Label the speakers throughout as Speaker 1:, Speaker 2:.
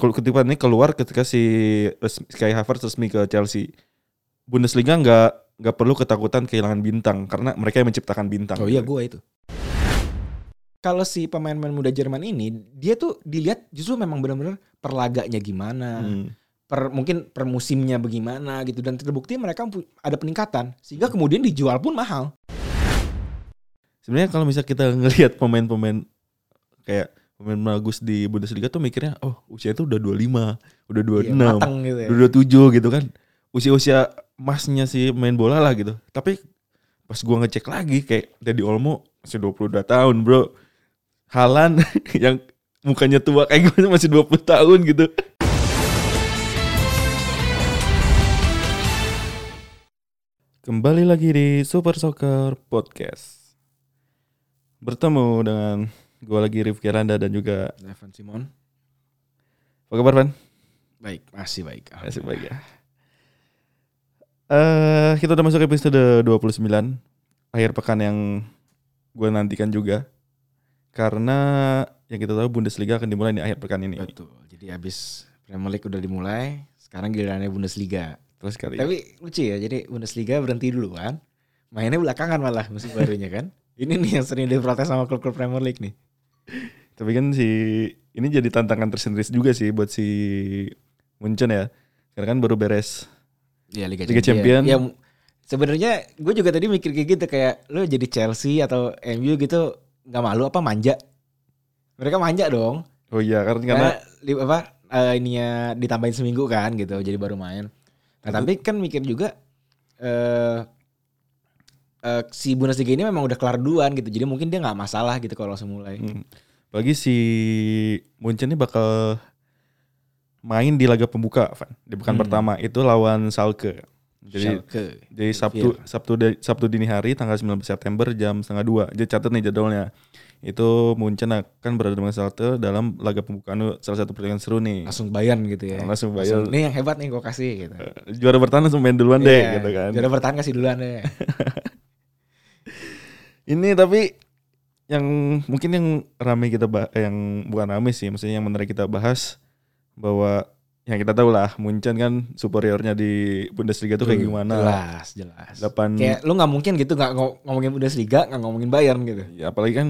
Speaker 1: kalau ketipan ini keluar ketika si Kai Havertz resmi ke Chelsea. Bundesliga nggak nggak perlu ketakutan kehilangan bintang karena mereka yang menciptakan bintang.
Speaker 2: Oh iya gue itu. Kalau si pemain-pemain muda Jerman ini, dia tuh dilihat justru memang benar-benar perlaganya gimana,
Speaker 1: Hmm.
Speaker 2: per mungkin per musimnya bagaimana gitu dan terbukti mereka ada peningkatan sehingga kemudian dijual pun mahal.
Speaker 1: Sebenarnya kalau misalnya kita ngelihat pemain-pemain kayak pemain bagus di Bundesliga tuh mikirnya oh usia itu udah 25, udah 26,
Speaker 2: Iya, gitu ya.
Speaker 1: udah 27 gitu kan. Usia-usia emasnya si main bola lah gitu. Tapi pas gua ngecek lagi kayak Daddy Olmo masih 22 tahun, Bro. Halan yang mukanya tua kayak gue masih 20 tahun gitu. Kembali lagi di Super Soccer Podcast. Bertemu dengan gue lagi Rifki Randa dan juga
Speaker 2: Evan Simon.
Speaker 1: apa kabar Van?
Speaker 2: Baik, masih baik.
Speaker 1: Masih baik ya. Eh kita udah masuk episode 29 akhir pekan yang gue nantikan juga karena yang kita tahu Bundesliga akan dimulai di akhir pekan ini.
Speaker 2: Betul. Jadi habis Premier League udah dimulai, sekarang gilirannya Bundesliga.
Speaker 1: Terus kali.
Speaker 2: Tapi lucu ya, jadi Bundesliga berhenti dulu kan. Mainnya belakangan malah musim barunya kan. Ini nih yang sering diprotes sama klub-klub Premier League nih.
Speaker 1: Tapi kan si ini jadi tantangan tersendiri juga sih buat si Munchen ya. Karena kan baru beres.
Speaker 2: Ya Liga,
Speaker 1: Liga Champion.
Speaker 2: Ya sebenarnya gue juga tadi mikir kayak gitu kayak lu jadi Chelsea atau MU gitu nggak malu apa manja? Mereka manja dong.
Speaker 1: Oh iya karena karena
Speaker 2: Karena li, apa eh, ininya ditambahin seminggu kan gitu jadi baru main. Nah, tapi kan mikir juga eh eh, si Bundesliga ini memang udah kelar duluan gitu. Jadi mungkin dia nggak masalah gitu kalau langsung mulai.
Speaker 1: Hmm. Bagi si Munchen ini bakal main di laga pembuka, Van. Di pekan
Speaker 2: Hmm.
Speaker 1: pertama itu lawan Schalke. Jadi
Speaker 2: Schalke.
Speaker 1: jadi Sabtu Sabtu de- Sabtu dini hari tanggal 19 September jam setengah dua. Jadi catat nih jadwalnya. Itu Munchen akan berada dengan Schalke dalam laga pembukaan salah satu pertandingan seru nih.
Speaker 2: langsung Bayern gitu ya.
Speaker 1: Langsung Bayern.
Speaker 2: Nih yang hebat nih gue kasih gitu.
Speaker 1: Juara bertahan langsung main duluan deh
Speaker 2: Iya,
Speaker 1: gitu kan.
Speaker 2: Juara bertahan kasih duluan deh.
Speaker 1: Ini tapi yang mungkin yang rame kita bah yang bukan rame sih, maksudnya yang menarik kita bahas bahwa yang kita tahu lah Munchen kan superiornya di Bundesliga tuh kayak gimana.
Speaker 2: Jelas, jelas.
Speaker 1: Delapan
Speaker 2: Kayak lu nggak mungkin gitu nggak ngo- ngomongin Bundesliga, nggak ngomongin Bayern gitu.
Speaker 1: ya, apalagi kan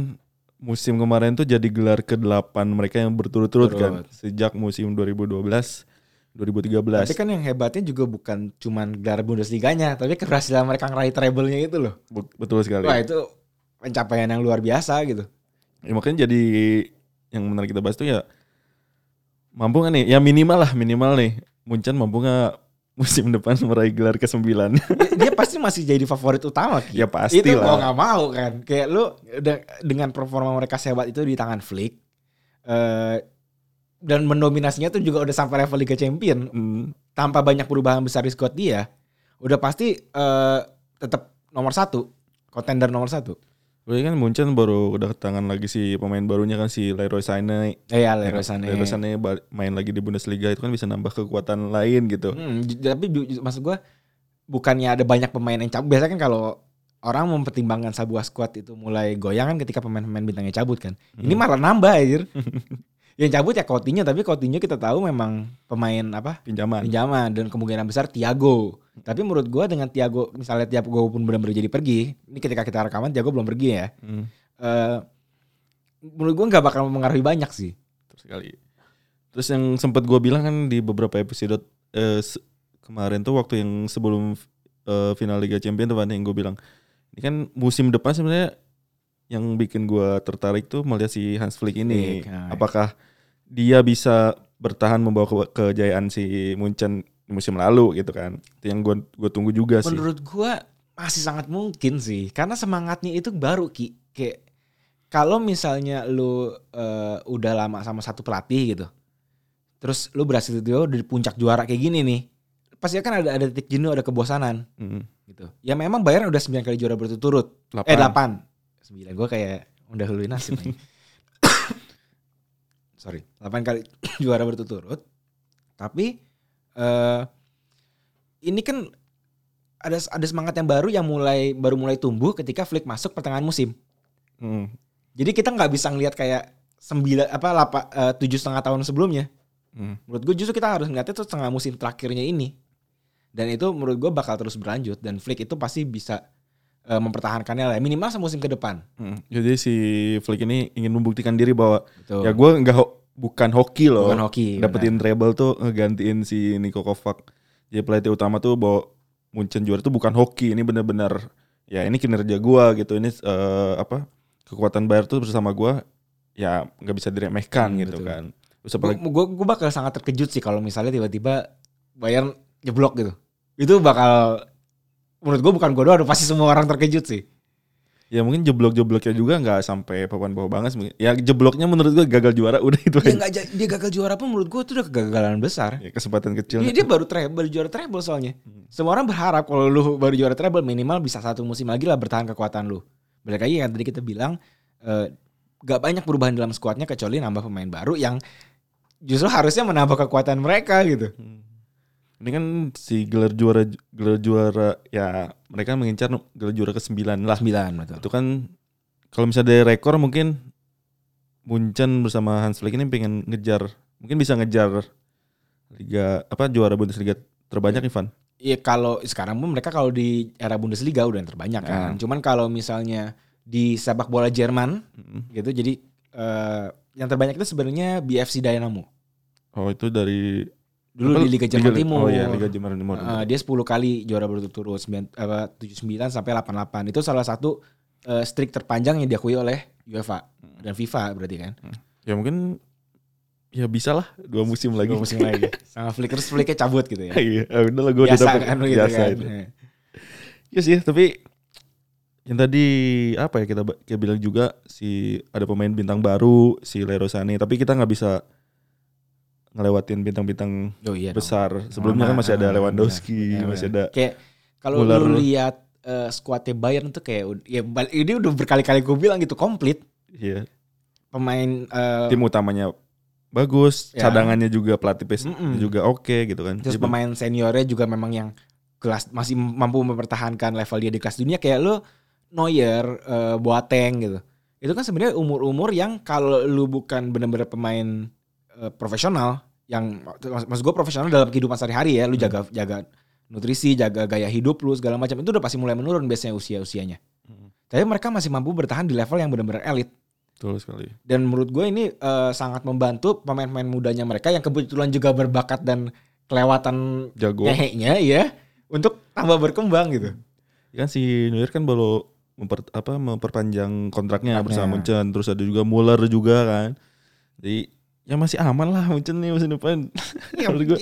Speaker 1: musim kemarin tuh jadi gelar ke-8 mereka yang berturut-turut kan sejak musim 2012 2013.
Speaker 2: Tapi kan yang hebatnya juga bukan cuman gelar Bundesliganya, tapi keberhasilan mereka ngeraih treble-nya itu loh.
Speaker 1: Betul sekali.
Speaker 2: Wah itu pencapaian yang luar biasa gitu.
Speaker 1: Ya, makanya jadi yang menarik kita bahas tuh ya mampu nggak nih? Ya minimal lah minimal nih. Munchen mampu nggak musim depan meraih gelar ke-9?
Speaker 2: Dia, dia pasti masih jadi favorit utama. Ki.
Speaker 1: ya pasti
Speaker 2: itu mau
Speaker 1: lah.
Speaker 2: nggak mau kan. Kayak lu de- dengan performa mereka sehebat itu di tangan Flick. eh, dan mendominasinya tuh juga udah sampai level Liga Champion.
Speaker 1: Hmm,
Speaker 2: tanpa banyak perubahan besar di squad dia, udah pasti eh, tetap nomor satu, kontender nomor satu.
Speaker 1: Berarti kan Munchen baru udah tangan lagi si pemain barunya kan si Leroy Sané.
Speaker 2: Eh ya
Speaker 1: Ya
Speaker 2: Leroy? Sané.
Speaker 1: Leroy Sané main lagi di Bundesliga itu kan bisa nambah kekuatan lain gitu.
Speaker 2: Hmm, tapi maksud gua bukannya ada banyak pemain yang cabut. Biasanya kan kalau orang mempertimbangkan sebuah squad itu mulai goyang kan ketika pemain-pemain bintangnya cabut kan. Ini
Speaker 1: Hmm.
Speaker 2: malah nambah anjir. yang cabut ya Coutinho, tapi Coutinho kita tahu memang pemain apa?
Speaker 1: Pinjaman.
Speaker 2: pinjaman dan kemungkinan besar Tiago. Tapi menurut gua dengan Tiago misalnya Tiago pun benar-benar jadi pergi, ini ketika kita rekaman Tiago belum pergi ya.
Speaker 1: Hmm,
Speaker 2: eh menurut gue nggak bakal mempengaruhi banyak sih.
Speaker 1: terus sekali. Terus yang sempat gua bilang kan di beberapa episode eh, se- kemarin tuh waktu yang sebelum eh, final Liga Champions tuh Van, yang gue bilang ini kan musim depan sebenarnya yang bikin gua tertarik tuh melihat si Hans Flick ini.
Speaker 2: Flick, nah.
Speaker 1: Apakah dia bisa bertahan membawa ke- kejayaan si Munchen musim lalu gitu kan? Itu yang gua gua tunggu juga sih.
Speaker 2: Menurut gue masih sangat mungkin sih, karena semangatnya itu baru ki. Kayak kalau misalnya lu eh, udah lama sama satu pelatih gitu, terus lu berhasil itu di puncak juara kayak gini nih, pasti kan ada ada titik jenuh, ada kebosanan
Speaker 1: Hmm,
Speaker 2: gitu. Ya memang Bayern udah 9 kali juara berturut-turut. Eh 8. 9 gue kayak udah huluin nasib nih. Sorry, 8 kali juara berturut-turut. Tapi eh ini kan ada ada semangat yang baru yang mulai baru mulai tumbuh ketika Flick masuk pertengahan musim.
Speaker 1: Hmm,
Speaker 2: Jadi kita nggak bisa ngelihat kayak sembilan apa lapa, eh, tujuh setengah tahun sebelumnya.
Speaker 1: Hmm.
Speaker 2: Menurut gue justru kita harus ngeliatnya tuh setengah musim terakhirnya ini. Dan itu menurut gue bakal terus berlanjut dan Flick itu pasti bisa eh, mempertahankannya lah minimal semusim ke depan.
Speaker 1: Hmm. Jadi si Flick ini ingin membuktikan diri bahwa
Speaker 2: Betul.
Speaker 1: ya gue nggak ho- bukan hoki loh.
Speaker 2: Bukan hoki.
Speaker 1: dapetin treble tuh ngegantiin si Niko Kovac. Jadi pelatih utama tuh bahwa Munchen juara tuh bukan hoki, ini bener-bener ya ini kinerja gua gitu. Ini eh, apa kekuatan Bayern tuh bersama gua ya nggak bisa diremehkan
Speaker 2: Hmm,
Speaker 1: gitu
Speaker 2: betul.
Speaker 1: kan. Terus apalagi
Speaker 2: Gue gue bakal sangat terkejut sih kalau misalnya tiba-tiba Bayern jeblok gitu. Itu bakal menurut gue bukan gue doang, pasti semua orang terkejut sih.
Speaker 1: ya mungkin jeblok-jebloknya juga nggak sampai papan bawah banget. mungkin. Ya jebloknya menurut gua gagal juara udah itu
Speaker 2: Dia
Speaker 1: aja.
Speaker 2: dia gagal juara pun menurut gue itu udah kegagalan besar.
Speaker 1: Ya, kesempatan kecil.
Speaker 2: Dia, dia baru treble, baru juara treble soalnya. Semua orang berharap kalau lu baru juara treble minimal bisa satu musim lagi lah bertahan kekuatan lu. Balik lagi yang tadi kita bilang eh, gak banyak perubahan dalam skuadnya kecuali nambah pemain baru yang justru harusnya menambah kekuatan mereka gitu.
Speaker 1: Hmm. Ini kan si gelar juara gelar juara ya mereka mengincar gelar juara ke-9 lah.
Speaker 2: Sembilan betul.
Speaker 1: itu kan kalau misalnya dari rekor mungkin Munchen bersama Hans Flick ini pengen ngejar mungkin bisa ngejar liga apa juara Bundesliga terbanyak Ivan
Speaker 2: Iya kalau sekarang pun mereka kalau di era Bundesliga udah yang terbanyak kan. Cuman kalau misalnya di sepak bola Jerman
Speaker 1: Mm.
Speaker 2: gitu jadi eh, yang terbanyak itu sebenarnya BFC Dynamo.
Speaker 1: oh itu dari
Speaker 2: Dulu
Speaker 1: apa?
Speaker 2: di Liga Jerman Timur.
Speaker 1: oh iya Liga Jerman Timur
Speaker 2: Uh, dia 10 kali juara berturut-turut 9 apa 79 sampai 88. Itu salah satu uh, streak terpanjang yang diakui oleh UEFA dan FIFA berarti kan.
Speaker 1: ya mungkin ya bisa lah dua musim lagi
Speaker 2: Dua musim lagi. Sama Flick terus Flicknya cabut gitu ya.
Speaker 1: iya ah, udah lah gue udah
Speaker 2: Biasa
Speaker 1: dapet
Speaker 2: kan gitu
Speaker 1: biasa
Speaker 2: kan.
Speaker 1: itu ya sih tapi yang tadi apa ya kita kayak bilang juga si ada pemain bintang baru si Leroy Sané tapi kita nggak bisa ngelewatin bintang-bintang
Speaker 2: Oh iya. dong.
Speaker 1: besar. Sebelumnya kan masih ada
Speaker 2: Ah,
Speaker 1: Lewandowski,
Speaker 2: benar,
Speaker 1: masih
Speaker 2: benar.
Speaker 1: ada
Speaker 2: Kayak kalau lu lihat uh, skuadnya Bayern tuh kayak ya ini udah berkali-kali gue bilang gitu komplit
Speaker 1: ya,
Speaker 2: pemain uh,
Speaker 1: tim utamanya bagus,
Speaker 2: Ya.
Speaker 1: cadangannya juga pelatih pes juga oke gitu kan.
Speaker 2: terus
Speaker 1: Jadi,
Speaker 2: pemain seniornya juga memang yang kelas masih mampu mempertahankan level dia di kelas dunia kayak lu Neuer, uh, Boateng gitu. Itu kan sebenarnya umur-umur yang kalau lu bukan benar-benar pemain uh, profesional yang mas- maksud gue profesional dalam kehidupan sehari-hari ya, lu
Speaker 1: Hmm.
Speaker 2: jaga jaga nutrisi, jaga gaya hidup lu segala macam itu udah pasti mulai menurun biasanya usia-usianya.
Speaker 1: Hmm.
Speaker 2: Tapi mereka masih mampu bertahan di level yang benar-benar elit.
Speaker 1: betul sekali.
Speaker 2: Dan menurut gue ini eh, sangat membantu pemain-pemain mudanya mereka yang kebetulan juga berbakat dan kelewatan
Speaker 1: Jago.
Speaker 2: ya untuk tambah berkembang gitu.
Speaker 1: Kan si Neuer kan baru memper, apa memperpanjang kontraknya
Speaker 2: Kontraknya.
Speaker 1: bersama Munchen, terus ada juga Muller juga kan. Jadi ya masih aman lah Munchen nih musim depan.
Speaker 2: Ya,
Speaker 1: gua.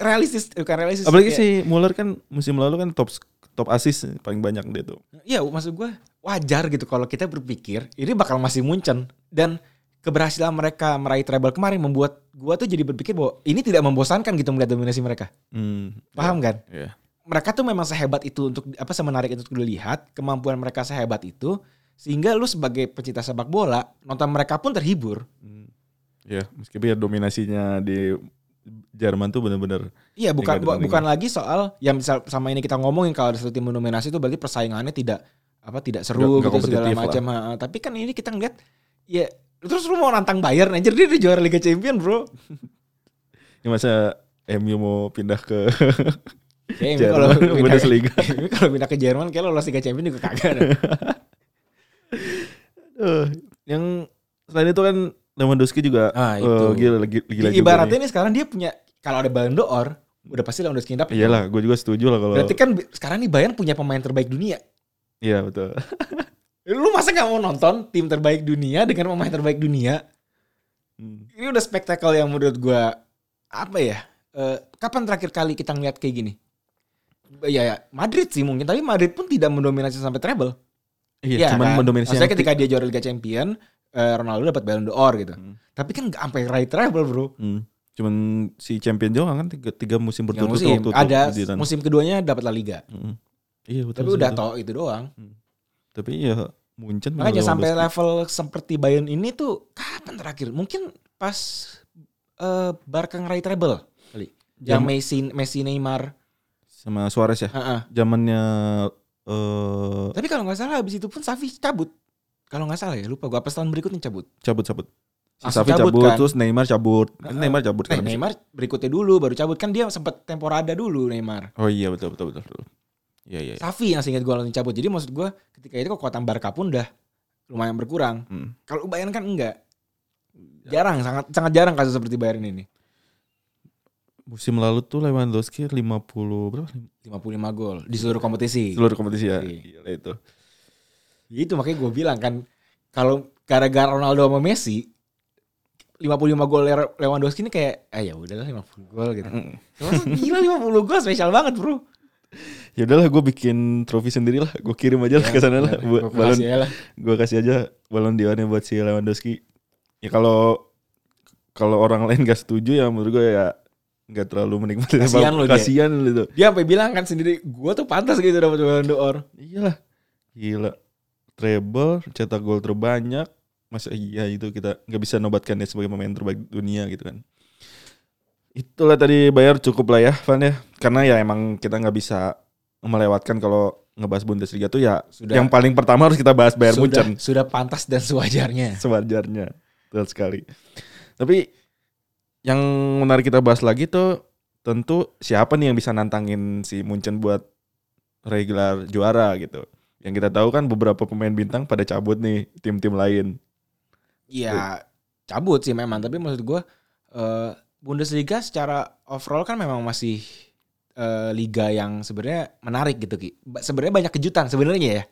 Speaker 2: realistis bukan realistis.
Speaker 1: Apalagi
Speaker 2: Kayak-
Speaker 1: si Muller kan musim lalu kan top top assist paling banyak dia tuh.
Speaker 2: Iya, maksud gue wajar gitu kalau kita berpikir ini bakal masih muncen dan keberhasilan mereka meraih treble kemarin membuat gua tuh jadi berpikir bahwa ini tidak membosankan gitu melihat dominasi mereka.
Speaker 1: Hmm.
Speaker 2: Paham kan?
Speaker 1: Iya.
Speaker 2: Mereka tuh memang sehebat itu untuk apa semenarik itu untuk dilihat, kemampuan mereka sehebat itu sehingga lu sebagai pecinta sepak bola nonton mereka pun terhibur.
Speaker 1: Ya, meskipun ya dominasinya di Jerman tuh bener-bener
Speaker 2: Iya, bukan bu- bukan lagi soal yang misal sama ini kita ngomongin kalau ada satu tim mendominasi itu berarti persaingannya tidak apa tidak seru
Speaker 1: nggak
Speaker 2: gitu segala macam. Tapi kan ini kita ngeliat ya terus lu mau nantang Bayern anjir dia udah juara Liga Champion, Bro.
Speaker 1: ya masa MU mau pindah ke Jerman,
Speaker 2: kalau pindah,
Speaker 1: Bundesliga.
Speaker 2: kalau pindah ke Jerman kayak lolos Liga Champion juga kagak.
Speaker 1: Eh, yang selain itu kan Lewandowski juga
Speaker 2: Ah,
Speaker 1: eh,
Speaker 2: itu.
Speaker 1: gila gila, gila juga
Speaker 2: Ibaratnya ini sekarang dia punya kalau ada Ballon d'Or, udah pasti Lewandowski yang dapet.
Speaker 1: Iyalah, gue juga setuju lah kalau
Speaker 2: Berarti kan sekarang nih Bayern punya pemain terbaik dunia.
Speaker 1: Iya, betul.
Speaker 2: Lu masa nggak mau nonton tim terbaik dunia dengan pemain terbaik dunia?
Speaker 1: Hmm.
Speaker 2: ini udah spektakel yang menurut gua apa ya? eh, kapan terakhir kali kita ngeliat kayak gini? Ya, ya Madrid sih mungkin, tapi Madrid pun tidak mendominasi sampai treble.
Speaker 1: Iya,
Speaker 2: Iya
Speaker 1: cuman
Speaker 2: kan?
Speaker 1: mendominasi
Speaker 2: Maksudnya ketika dia juara Liga Champion, eh, Ronaldo dapat Ballon d'Or gitu.
Speaker 1: Hmm.
Speaker 2: Tapi kan nggak sampai raih treble, Bro.
Speaker 1: Hmm. Cuman si champion juga kan tiga, tiga musim berturut-turut
Speaker 2: musim ada musim keduanya dapat La Liga.
Speaker 1: Hmm. Iya, betul.
Speaker 2: Tapi udah toh itu doang.
Speaker 1: Tapi ya Munchen
Speaker 2: Makanya sampai level seperti Bayern ini tuh kapan terakhir? Mungkin pas eh Barca ngeraih treble kali. Yang Messi, Messi Neymar.
Speaker 1: sama Suarez ya. Zamannya eh
Speaker 2: Tapi kalau nggak salah habis itu pun Safi cabut. Kalau nggak salah ya lupa gue apa tahun berikutnya cabut.
Speaker 1: cabut-cabut. Si
Speaker 2: Langsung
Speaker 1: Safi
Speaker 2: cabut
Speaker 1: cabut,
Speaker 2: kan.
Speaker 1: terus Neymar cabut. Kan
Speaker 2: Heeh.
Speaker 1: Neymar cabut
Speaker 2: Eh,
Speaker 1: kan.
Speaker 2: Neymar berikutnya dulu baru cabut kan dia sempat temporada dulu Neymar.
Speaker 1: Oh iya betul betul betul. betul. Iya iya. iya.
Speaker 2: Safi yang seingat gue langsung cabut. Jadi maksud gue ketika itu kekuatan Barca pun udah lumayan berkurang.
Speaker 1: Hmm.
Speaker 2: Kalau Bayern kan enggak. Jarang, sangat sangat jarang kasus seperti Bayern ini.
Speaker 1: Musim lalu tuh Lewandowski 50 berapa?
Speaker 2: 55 gol di seluruh kompetisi.
Speaker 1: Seluruh kompetisi ya.
Speaker 2: Iya.
Speaker 1: Gila itu.
Speaker 2: Itu makanya gue bilang kan kalau gara-gara Ronaldo sama Messi 55 gol Le- Lewandowski ini kayak ah ya udahlah 50 gol gitu.
Speaker 1: Mm.
Speaker 2: Gila 50 gol spesial banget, Bro.
Speaker 1: Ya udahlah gue bikin trofi sendiri lah. Gue kirim aja lah ke sana lah.
Speaker 2: Gue
Speaker 1: Bu- Balon
Speaker 2: ya lah.
Speaker 1: gue kasih aja balon diornya buat si Lewandowski. Ya kalau kalau orang lain gak setuju ya menurut gue ya nggak terlalu menikmati
Speaker 2: Kasian lo dia.
Speaker 1: kasian gitu.
Speaker 2: Dia sampai bilang kan sendiri, gue tuh pantas gitu dapat Ballon d'Or.
Speaker 1: Iyalah. Gila. Treble, cetak gol terbanyak. Masa iya itu kita nggak bisa nobatkan dia sebagai pemain terbaik dunia gitu kan. Itulah tadi bayar cukup lah ya Van ya. Karena ya emang kita nggak bisa melewatkan kalau ngebahas Bundesliga tuh ya
Speaker 2: Sudah.
Speaker 1: yang paling pertama harus kita bahas Bayern
Speaker 2: sudah,
Speaker 1: Munchen
Speaker 2: sudah pantas dan sewajarnya.
Speaker 1: sewajarnya. Betul sekali. Tapi yang menarik kita bahas lagi tuh tentu siapa nih yang bisa nantangin si Munchen buat regular juara gitu. Yang kita tahu kan beberapa pemain bintang pada cabut nih tim-tim lain.
Speaker 2: Iya, cabut sih memang. Tapi maksud gue, eh, Bundesliga secara overall kan memang masih eh, liga yang sebenarnya menarik gitu ki. Sebenarnya banyak kejutan sebenarnya ya.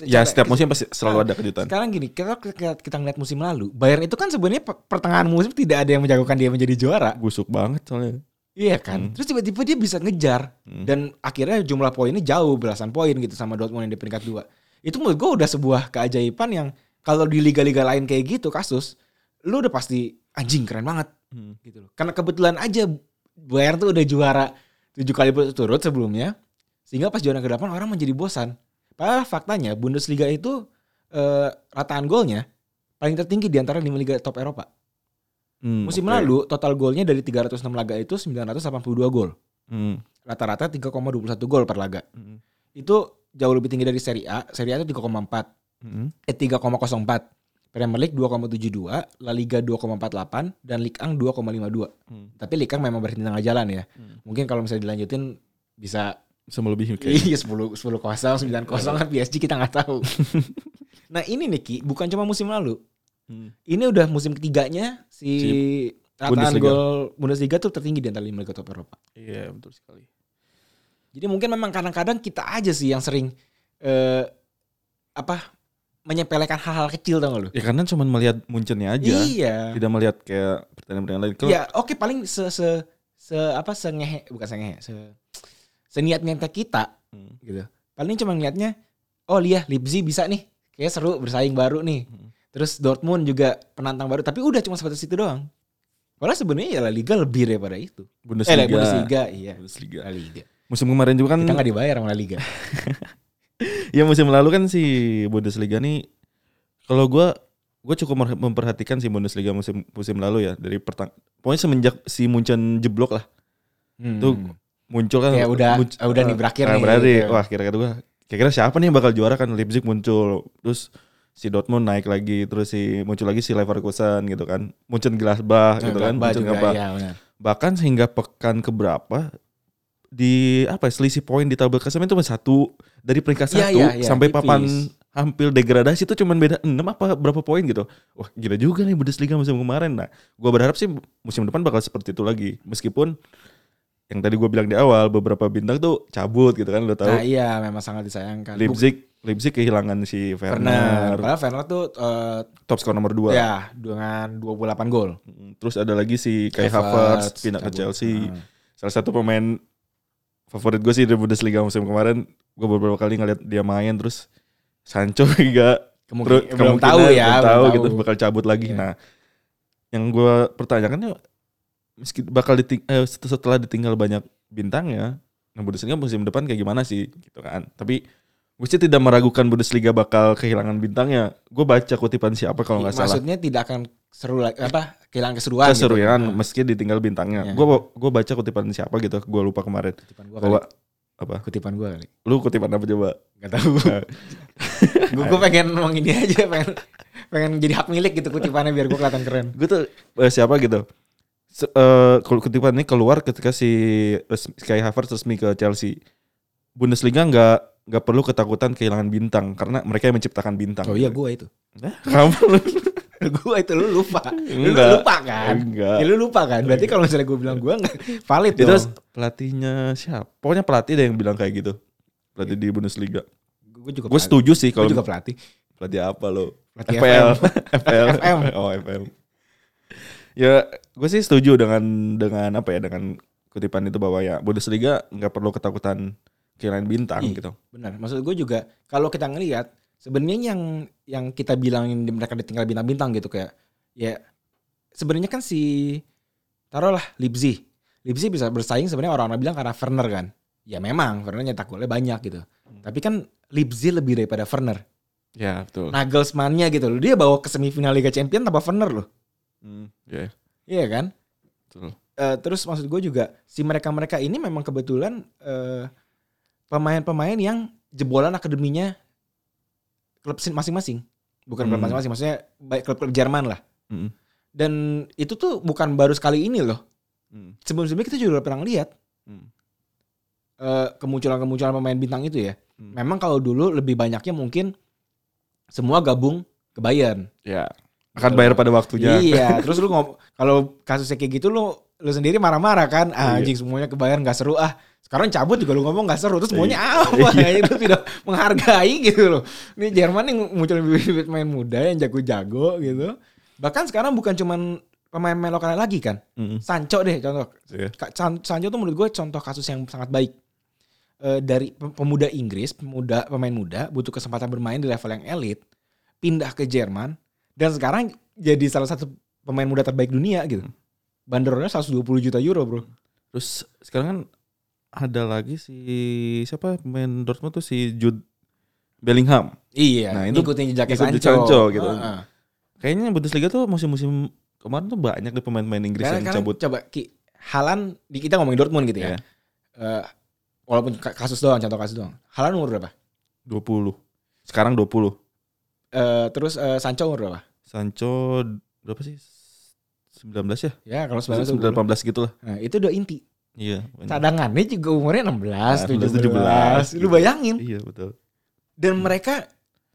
Speaker 1: Ya
Speaker 2: Secara-
Speaker 1: setiap musim pasti selalu ada kejutan.
Speaker 2: Sekarang gini, kita kita, kita ngeliat musim lalu, Bayern itu kan sebenarnya pe- pertengahan musim tidak ada yang menjagokan dia menjadi juara.
Speaker 1: Busuk banget soalnya.
Speaker 2: Iya kan?
Speaker 1: Hmm.
Speaker 2: Terus tiba-tiba dia bisa ngejar
Speaker 1: Hmm.
Speaker 2: dan akhirnya jumlah poinnya jauh belasan poin gitu sama Dortmund yang di peringkat dua. Itu menurut gue udah sebuah keajaiban yang kalau di liga-liga lain kayak gitu kasus, lu udah pasti anjing keren banget
Speaker 1: Hmm.
Speaker 2: gitu loh. Karena kebetulan aja Bayern tuh udah juara tujuh kali berturut sebelumnya, sehingga pas juara ke-8 orang menjadi bosan. Padahal faktanya Bundesliga itu eh, rataan golnya paling tertinggi di antara lima liga top Eropa.
Speaker 1: Hmm,
Speaker 2: Musim
Speaker 1: oke.
Speaker 2: lalu total golnya dari 306 laga itu 982 gol.
Speaker 1: Hmm.
Speaker 2: Rata-rata 3,21 gol per laga.
Speaker 1: Hmm.
Speaker 2: Itu jauh lebih tinggi dari Serie A. Serie A itu 3,4.
Speaker 1: Hmm.
Speaker 2: Eh 3,04. Premier League 2,72, La Liga 2,48 dan Ligue 1 2,52.
Speaker 1: Hmm.
Speaker 2: Tapi Ligue 1 memang berhenti tengah jalan ya.
Speaker 1: Hmm.
Speaker 2: Mungkin kalau misalnya dilanjutin bisa
Speaker 1: Bisa melebihi kayak.
Speaker 2: iya 10 10 kosong 9 kosong kan PSG kita nggak tahu. nah ini nih Ki, bukan cuma musim lalu.
Speaker 1: Hmm.
Speaker 2: Ini udah musim ketiganya si, rataan
Speaker 1: Bundesliga.
Speaker 2: gol Bundesliga tuh tertinggi di antara lima liga top Eropa.
Speaker 1: Iya betul sekali.
Speaker 2: Jadi mungkin memang kadang-kadang kita aja sih yang sering eh, apa menyepelekan hal-hal kecil tau gak lu?
Speaker 1: Ya karena cuma melihat Munchennya aja.
Speaker 2: Iya.
Speaker 1: Tidak melihat kayak pertandingan-pertandingan lain. Kalau
Speaker 2: Ya oke paling se se se apa sengehe bukan sengehe se seniat niatnya kita
Speaker 1: Hmm.
Speaker 2: gitu. Paling cuma ngeliatnya oh lihat Leipzig bisa nih kayak seru bersaing baru nih.
Speaker 1: Hmm.
Speaker 2: Terus Dortmund juga penantang baru tapi udah cuma sebatas itu doang. Padahal sebenarnya ya La Liga lebih daripada itu. Eh
Speaker 1: Bundesliga.
Speaker 2: La Bundesliga iya.
Speaker 1: Bundesliga.
Speaker 2: La Liga.
Speaker 1: Musim kemarin juga kan
Speaker 2: Kita nggak dibayar sama La Liga.
Speaker 1: ya musim lalu kan si Bundesliga nih kalau gua gue cukup memperhatikan si Bundesliga musim musim lalu ya dari pertang pokoknya semenjak si Munchen jeblok lah
Speaker 2: Hmm.
Speaker 1: Tuh, muncul kan
Speaker 2: Kayak udah-
Speaker 1: munc-
Speaker 2: udah nih berakhir
Speaker 1: ah,
Speaker 2: nih,
Speaker 1: berakhir.
Speaker 2: gitu.
Speaker 1: wah kira-kira gua kira-kira siapa nih yang bakal juara kan Leipzig muncul terus si Dortmund naik lagi terus si muncul lagi si Leverkusen gitu kan Munchen Gladbach gitu kan
Speaker 2: juga,
Speaker 1: Gladbach.
Speaker 2: iya, benar.
Speaker 1: bahkan sehingga pekan keberapa di apa ya, selisih poin di tabel klasemen itu cuma satu dari peringkat
Speaker 2: Iya,
Speaker 1: satu
Speaker 2: iya, iya,
Speaker 1: sampai
Speaker 2: tipis.
Speaker 1: papan hampir degradasi itu cuma beda 6 apa berapa poin gitu. Wah, gila juga nih Bundesliga musim kemarin. Nah, gua berharap sih musim depan bakal seperti itu lagi. Meskipun yang tadi gue bilang di awal beberapa bintang tuh cabut gitu kan lo tahu.
Speaker 2: Nah iya memang sangat disayangkan.
Speaker 1: Leipzig Leipzig kehilangan si
Speaker 2: Werner.
Speaker 1: Werner,
Speaker 2: Padahal Werner tuh eh,
Speaker 1: top skor nomor 2.
Speaker 2: ya dengan 28 gol.
Speaker 1: Terus ada lagi si Kai
Speaker 2: Havertz,
Speaker 1: pindah ke. Chelsea.
Speaker 2: Nah.
Speaker 1: salah satu pemain favorit gue sih di Bundesliga musim kemarin gue beberapa kali ngeliat dia main terus Sancho juga
Speaker 2: Kemungkin,
Speaker 1: terus
Speaker 2: belum
Speaker 1: kemungkinan
Speaker 2: tahu ya,
Speaker 1: belum
Speaker 2: belum
Speaker 1: tahu
Speaker 2: tahu.
Speaker 1: gitu bakal cabut lagi
Speaker 2: Iya.
Speaker 1: nah yang gue pertanyakan ya meski bakal diting eh, set- setelah ditinggal banyak bintangnya nah Bundesliga musim depan kayak gimana sih gitu kan tapi gue sih tidak meragukan Bundesliga bakal kehilangan bintangnya gue baca kutipan siapa kalau nggak salah
Speaker 2: Maksudnya tidak akan seru lagi apa kehilangan keseruan.
Speaker 1: keseruan
Speaker 2: gitu.
Speaker 1: Meski ditinggal bintangnya
Speaker 2: Iya.
Speaker 1: gue gue baca kutipan siapa gitu gue lupa kemarin
Speaker 2: kutipan gua
Speaker 1: bahwa
Speaker 2: kali.
Speaker 1: apa
Speaker 2: Kutipan gua kali.
Speaker 1: lu kutipan apa coba
Speaker 2: Gak tahu. Gue gue pengen ngomong ini aja pengen pengen jadi hak milik gitu kutipannya biar gue kelihatan keren.
Speaker 1: gue tuh eh, siapa gitu Eh, kalau kutipan ini keluar ketika si resmi, Sky Havertz resmi ke Chelsea Bundesliga nggak nggak perlu ketakutan kehilangan bintang karena mereka yang menciptakan bintang
Speaker 2: Oh iya gue itu.
Speaker 1: kamu
Speaker 2: gue itu lu lupa. Lu
Speaker 1: Enggak.
Speaker 2: lupa kan?
Speaker 1: enggak
Speaker 2: Ya, lu lupa kan? Berarti kalau misalnya gue bilang gue nggak valid
Speaker 1: itu
Speaker 2: dong.
Speaker 1: pelatihnya siapa pokoknya pelatih deh yang bilang kayak gitu pelatih di Bundesliga
Speaker 2: Gue juga
Speaker 1: gue setuju sih
Speaker 2: Gue
Speaker 1: kalau
Speaker 2: juga pelatih.
Speaker 1: pelatih apa lo
Speaker 2: Pelatih
Speaker 1: FPL FPL
Speaker 2: FM.
Speaker 1: oh FPL ya gue sih setuju dengan dengan apa ya dengan kutipan itu bahwa ya Bundesliga nggak perlu ketakutan kehilangan bintang
Speaker 2: Iya.
Speaker 1: gitu
Speaker 2: Benar. Maksud gue juga kalau kita ngelihat sebenarnya yang yang kita bilangin mereka ditinggal bintang-bintang gitu kayak ya sebenarnya kan si taruhlah Leipzig. Leipzig bisa bersaing sebenarnya orang-orang bilang karena Werner kan. Ya memang Werner nyetak golnya banyak gitu. Tapi kan Leipzig lebih daripada Werner.
Speaker 1: ya betul
Speaker 2: Nagelsmann-nya gitu loh. Dia bawa ke semifinal Liga Champions tanpa Werner loh.
Speaker 1: Hmm, ya
Speaker 2: Iya kan?
Speaker 1: betul
Speaker 2: Eh, terus maksud gue juga si mereka-mereka ini memang kebetulan eh, pemain-pemain yang jebolan akademinya klub sin- masing-masing. Bukan klub
Speaker 1: Hmm.
Speaker 2: masing-masing, maksudnya baik klub-klub Jerman lah.
Speaker 1: Mm,
Speaker 2: Dan itu tuh bukan baru sekali ini loh.
Speaker 1: mm,
Speaker 2: Sebelum-sebelumnya kita juga pernah lihat
Speaker 1: mm,
Speaker 2: kemunculan-kemunculan pemain bintang itu ya.
Speaker 1: Hmm.
Speaker 2: Memang kalau dulu lebih banyaknya mungkin semua gabung ke Bayern.
Speaker 1: ya akan bayar pada waktunya
Speaker 2: Iya, terus lu ngom kalau kasusnya kayak gitu lu lu sendiri marah-marah kan, ah,
Speaker 1: Iya.
Speaker 2: anjing semuanya kebayar nggak seru ah. Sekarang cabut juga lu ngomong nggak seru, terus maunya
Speaker 1: Iya.
Speaker 2: apa? Itu tidak menghargai gitu loh. Ini Jerman yang muncul bibit pemain muda yang jago-jago gitu. Bahkan sekarang bukan cuman pemain-pemain lokal lagi kan.
Speaker 1: Mm,
Speaker 2: Sancho deh contoh.
Speaker 1: iya.
Speaker 2: Ka- San- Sancho tuh menurut gue contoh kasus yang sangat baik. Eh, dari pem- pemuda Inggris, pemuda pemain muda butuh kesempatan bermain di level yang elit, pindah ke Jerman dan sekarang jadi salah satu pemain muda terbaik dunia gitu. Bandrolnya 120 juta euro, Bro.
Speaker 1: terus sekarang kan ada lagi si siapa pemain Dortmund tuh si Jude Bellingham
Speaker 2: Iya,
Speaker 1: Nah, itu
Speaker 2: ngikutin jejaknya Sancho.
Speaker 1: Sancho gitu.
Speaker 2: Heeh.
Speaker 1: kayaknya Bundesliga tuh musim-musim kemarin tuh banyak deh pemain-pemain Inggris
Speaker 2: Karena,
Speaker 1: yang
Speaker 2: karena
Speaker 1: cabut
Speaker 2: coba Ki, Halan di kita ngomongin Dortmund gitu ya.
Speaker 1: Iya.
Speaker 2: Eh, walaupun ka- kasus doang, contoh kasus doang. Halan umur berapa?
Speaker 1: 20 sekarang 20
Speaker 2: Eh, terus eh, Sancho umur berapa?
Speaker 1: Sancho berapa sih 19 ya
Speaker 2: Ya, kalau 19
Speaker 1: 19
Speaker 2: umur.
Speaker 1: 18 gitu lah
Speaker 2: Nah, itu udah inti.
Speaker 1: iya
Speaker 2: Cadangannya juga umurnya 16, 17,
Speaker 1: 17,
Speaker 2: Lu bayangin.
Speaker 1: iya betul
Speaker 2: Dan mereka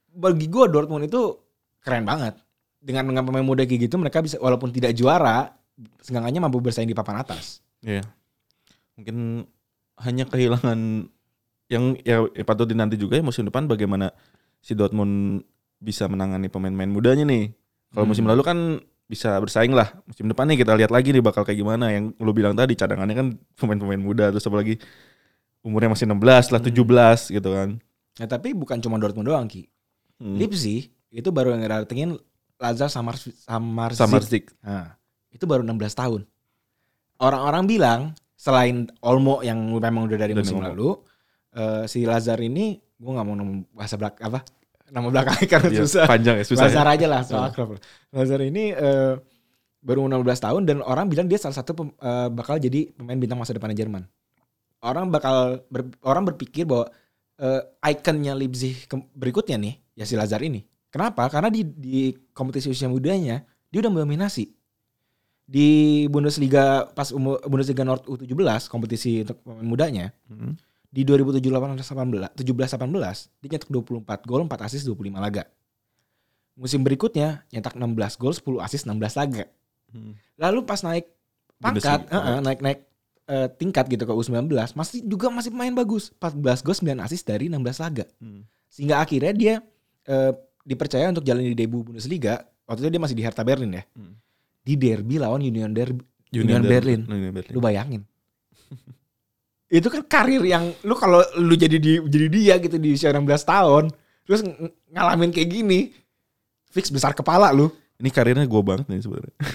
Speaker 2: bagi gua Dortmund itu keren banget. Dengan dengan pemain muda kayak gitu mereka bisa walaupun tidak juara, seenggaknya mampu bersaing di papan atas.
Speaker 1: Iya. Mungkin hanya kehilangan yang ya, ya patut dinanti juga ya musim depan bagaimana si Dortmund bisa menangani pemain-pemain mudanya nih. Kalau musim
Speaker 2: Hmm.
Speaker 1: lalu kan bisa bersaing lah. Musim depan nih kita lihat lagi nih bakal kayak gimana. Yang lu bilang tadi cadangannya kan pemain-pemain muda terus apalagi umurnya masih 16 lah
Speaker 2: Hmm.
Speaker 1: 17 gitu kan.
Speaker 2: Nah, tapi bukan cuma Dortmund doang, Ki.
Speaker 1: Hmm.
Speaker 2: Leipzig itu baru yang datengin Lazar Samar Samar
Speaker 1: Sama Zik.
Speaker 2: Nah, itu baru 16 tahun. Orang-orang bilang selain Olmo yang memang udah dari
Speaker 1: Dan
Speaker 2: musim
Speaker 1: Olmo.
Speaker 2: lalu, eh, si Lazar ini gue nggak mau bahasa belak apa nama belakangnya karena
Speaker 1: Iya,
Speaker 2: susah.
Speaker 1: panjang ya susah.
Speaker 2: Lazar
Speaker 1: ya.
Speaker 2: aja lah soal akrab. Lazar ini eh, baru 16 tahun dan orang bilang dia salah satu pem- eh, bakal jadi pemain bintang masa depannya Jerman. Orang bakal ber- orang berpikir bahwa eh, ikonnya Leipzig ke- berikutnya nih ya si Lazar ini. Kenapa? Karena di di kompetisi usia mudanya dia udah mendominasi. Di Bundesliga pas umur Bundesliga Nord U17 kompetisi untuk pemain mudanya
Speaker 1: Hmm.
Speaker 2: Di 2017-18 17-18 dia nyetak 24 gol, 4 assist, 25 laga. Musim berikutnya nyetak 16 gol, 10 assist, 16 laga.
Speaker 1: Hmm.
Speaker 2: Lalu pas naik pangkat, heeh, naik-naik eh, tingkat gitu ke U19, masih juga masih main bagus. 14 gol, 9 assist dari 16 laga.
Speaker 1: Hmm.
Speaker 2: Sehingga akhirnya dia eh, dipercaya untuk jalan di debut Bundesliga. Waktu itu dia masih di Hertha Berlin ya.
Speaker 1: Hmm.
Speaker 2: Di derby lawan Union Derby. Union
Speaker 1: Ber-
Speaker 2: Berlin.
Speaker 1: Union Berlin.
Speaker 2: Lu bayangin. itu kan karir yang lu kalau lu jadi di, jadi dia gitu di usia 16 tahun, terus ng- ngalamin kayak gini, fix besar kepala lu.
Speaker 1: Ini karirnya gue banget nih sebenarnya.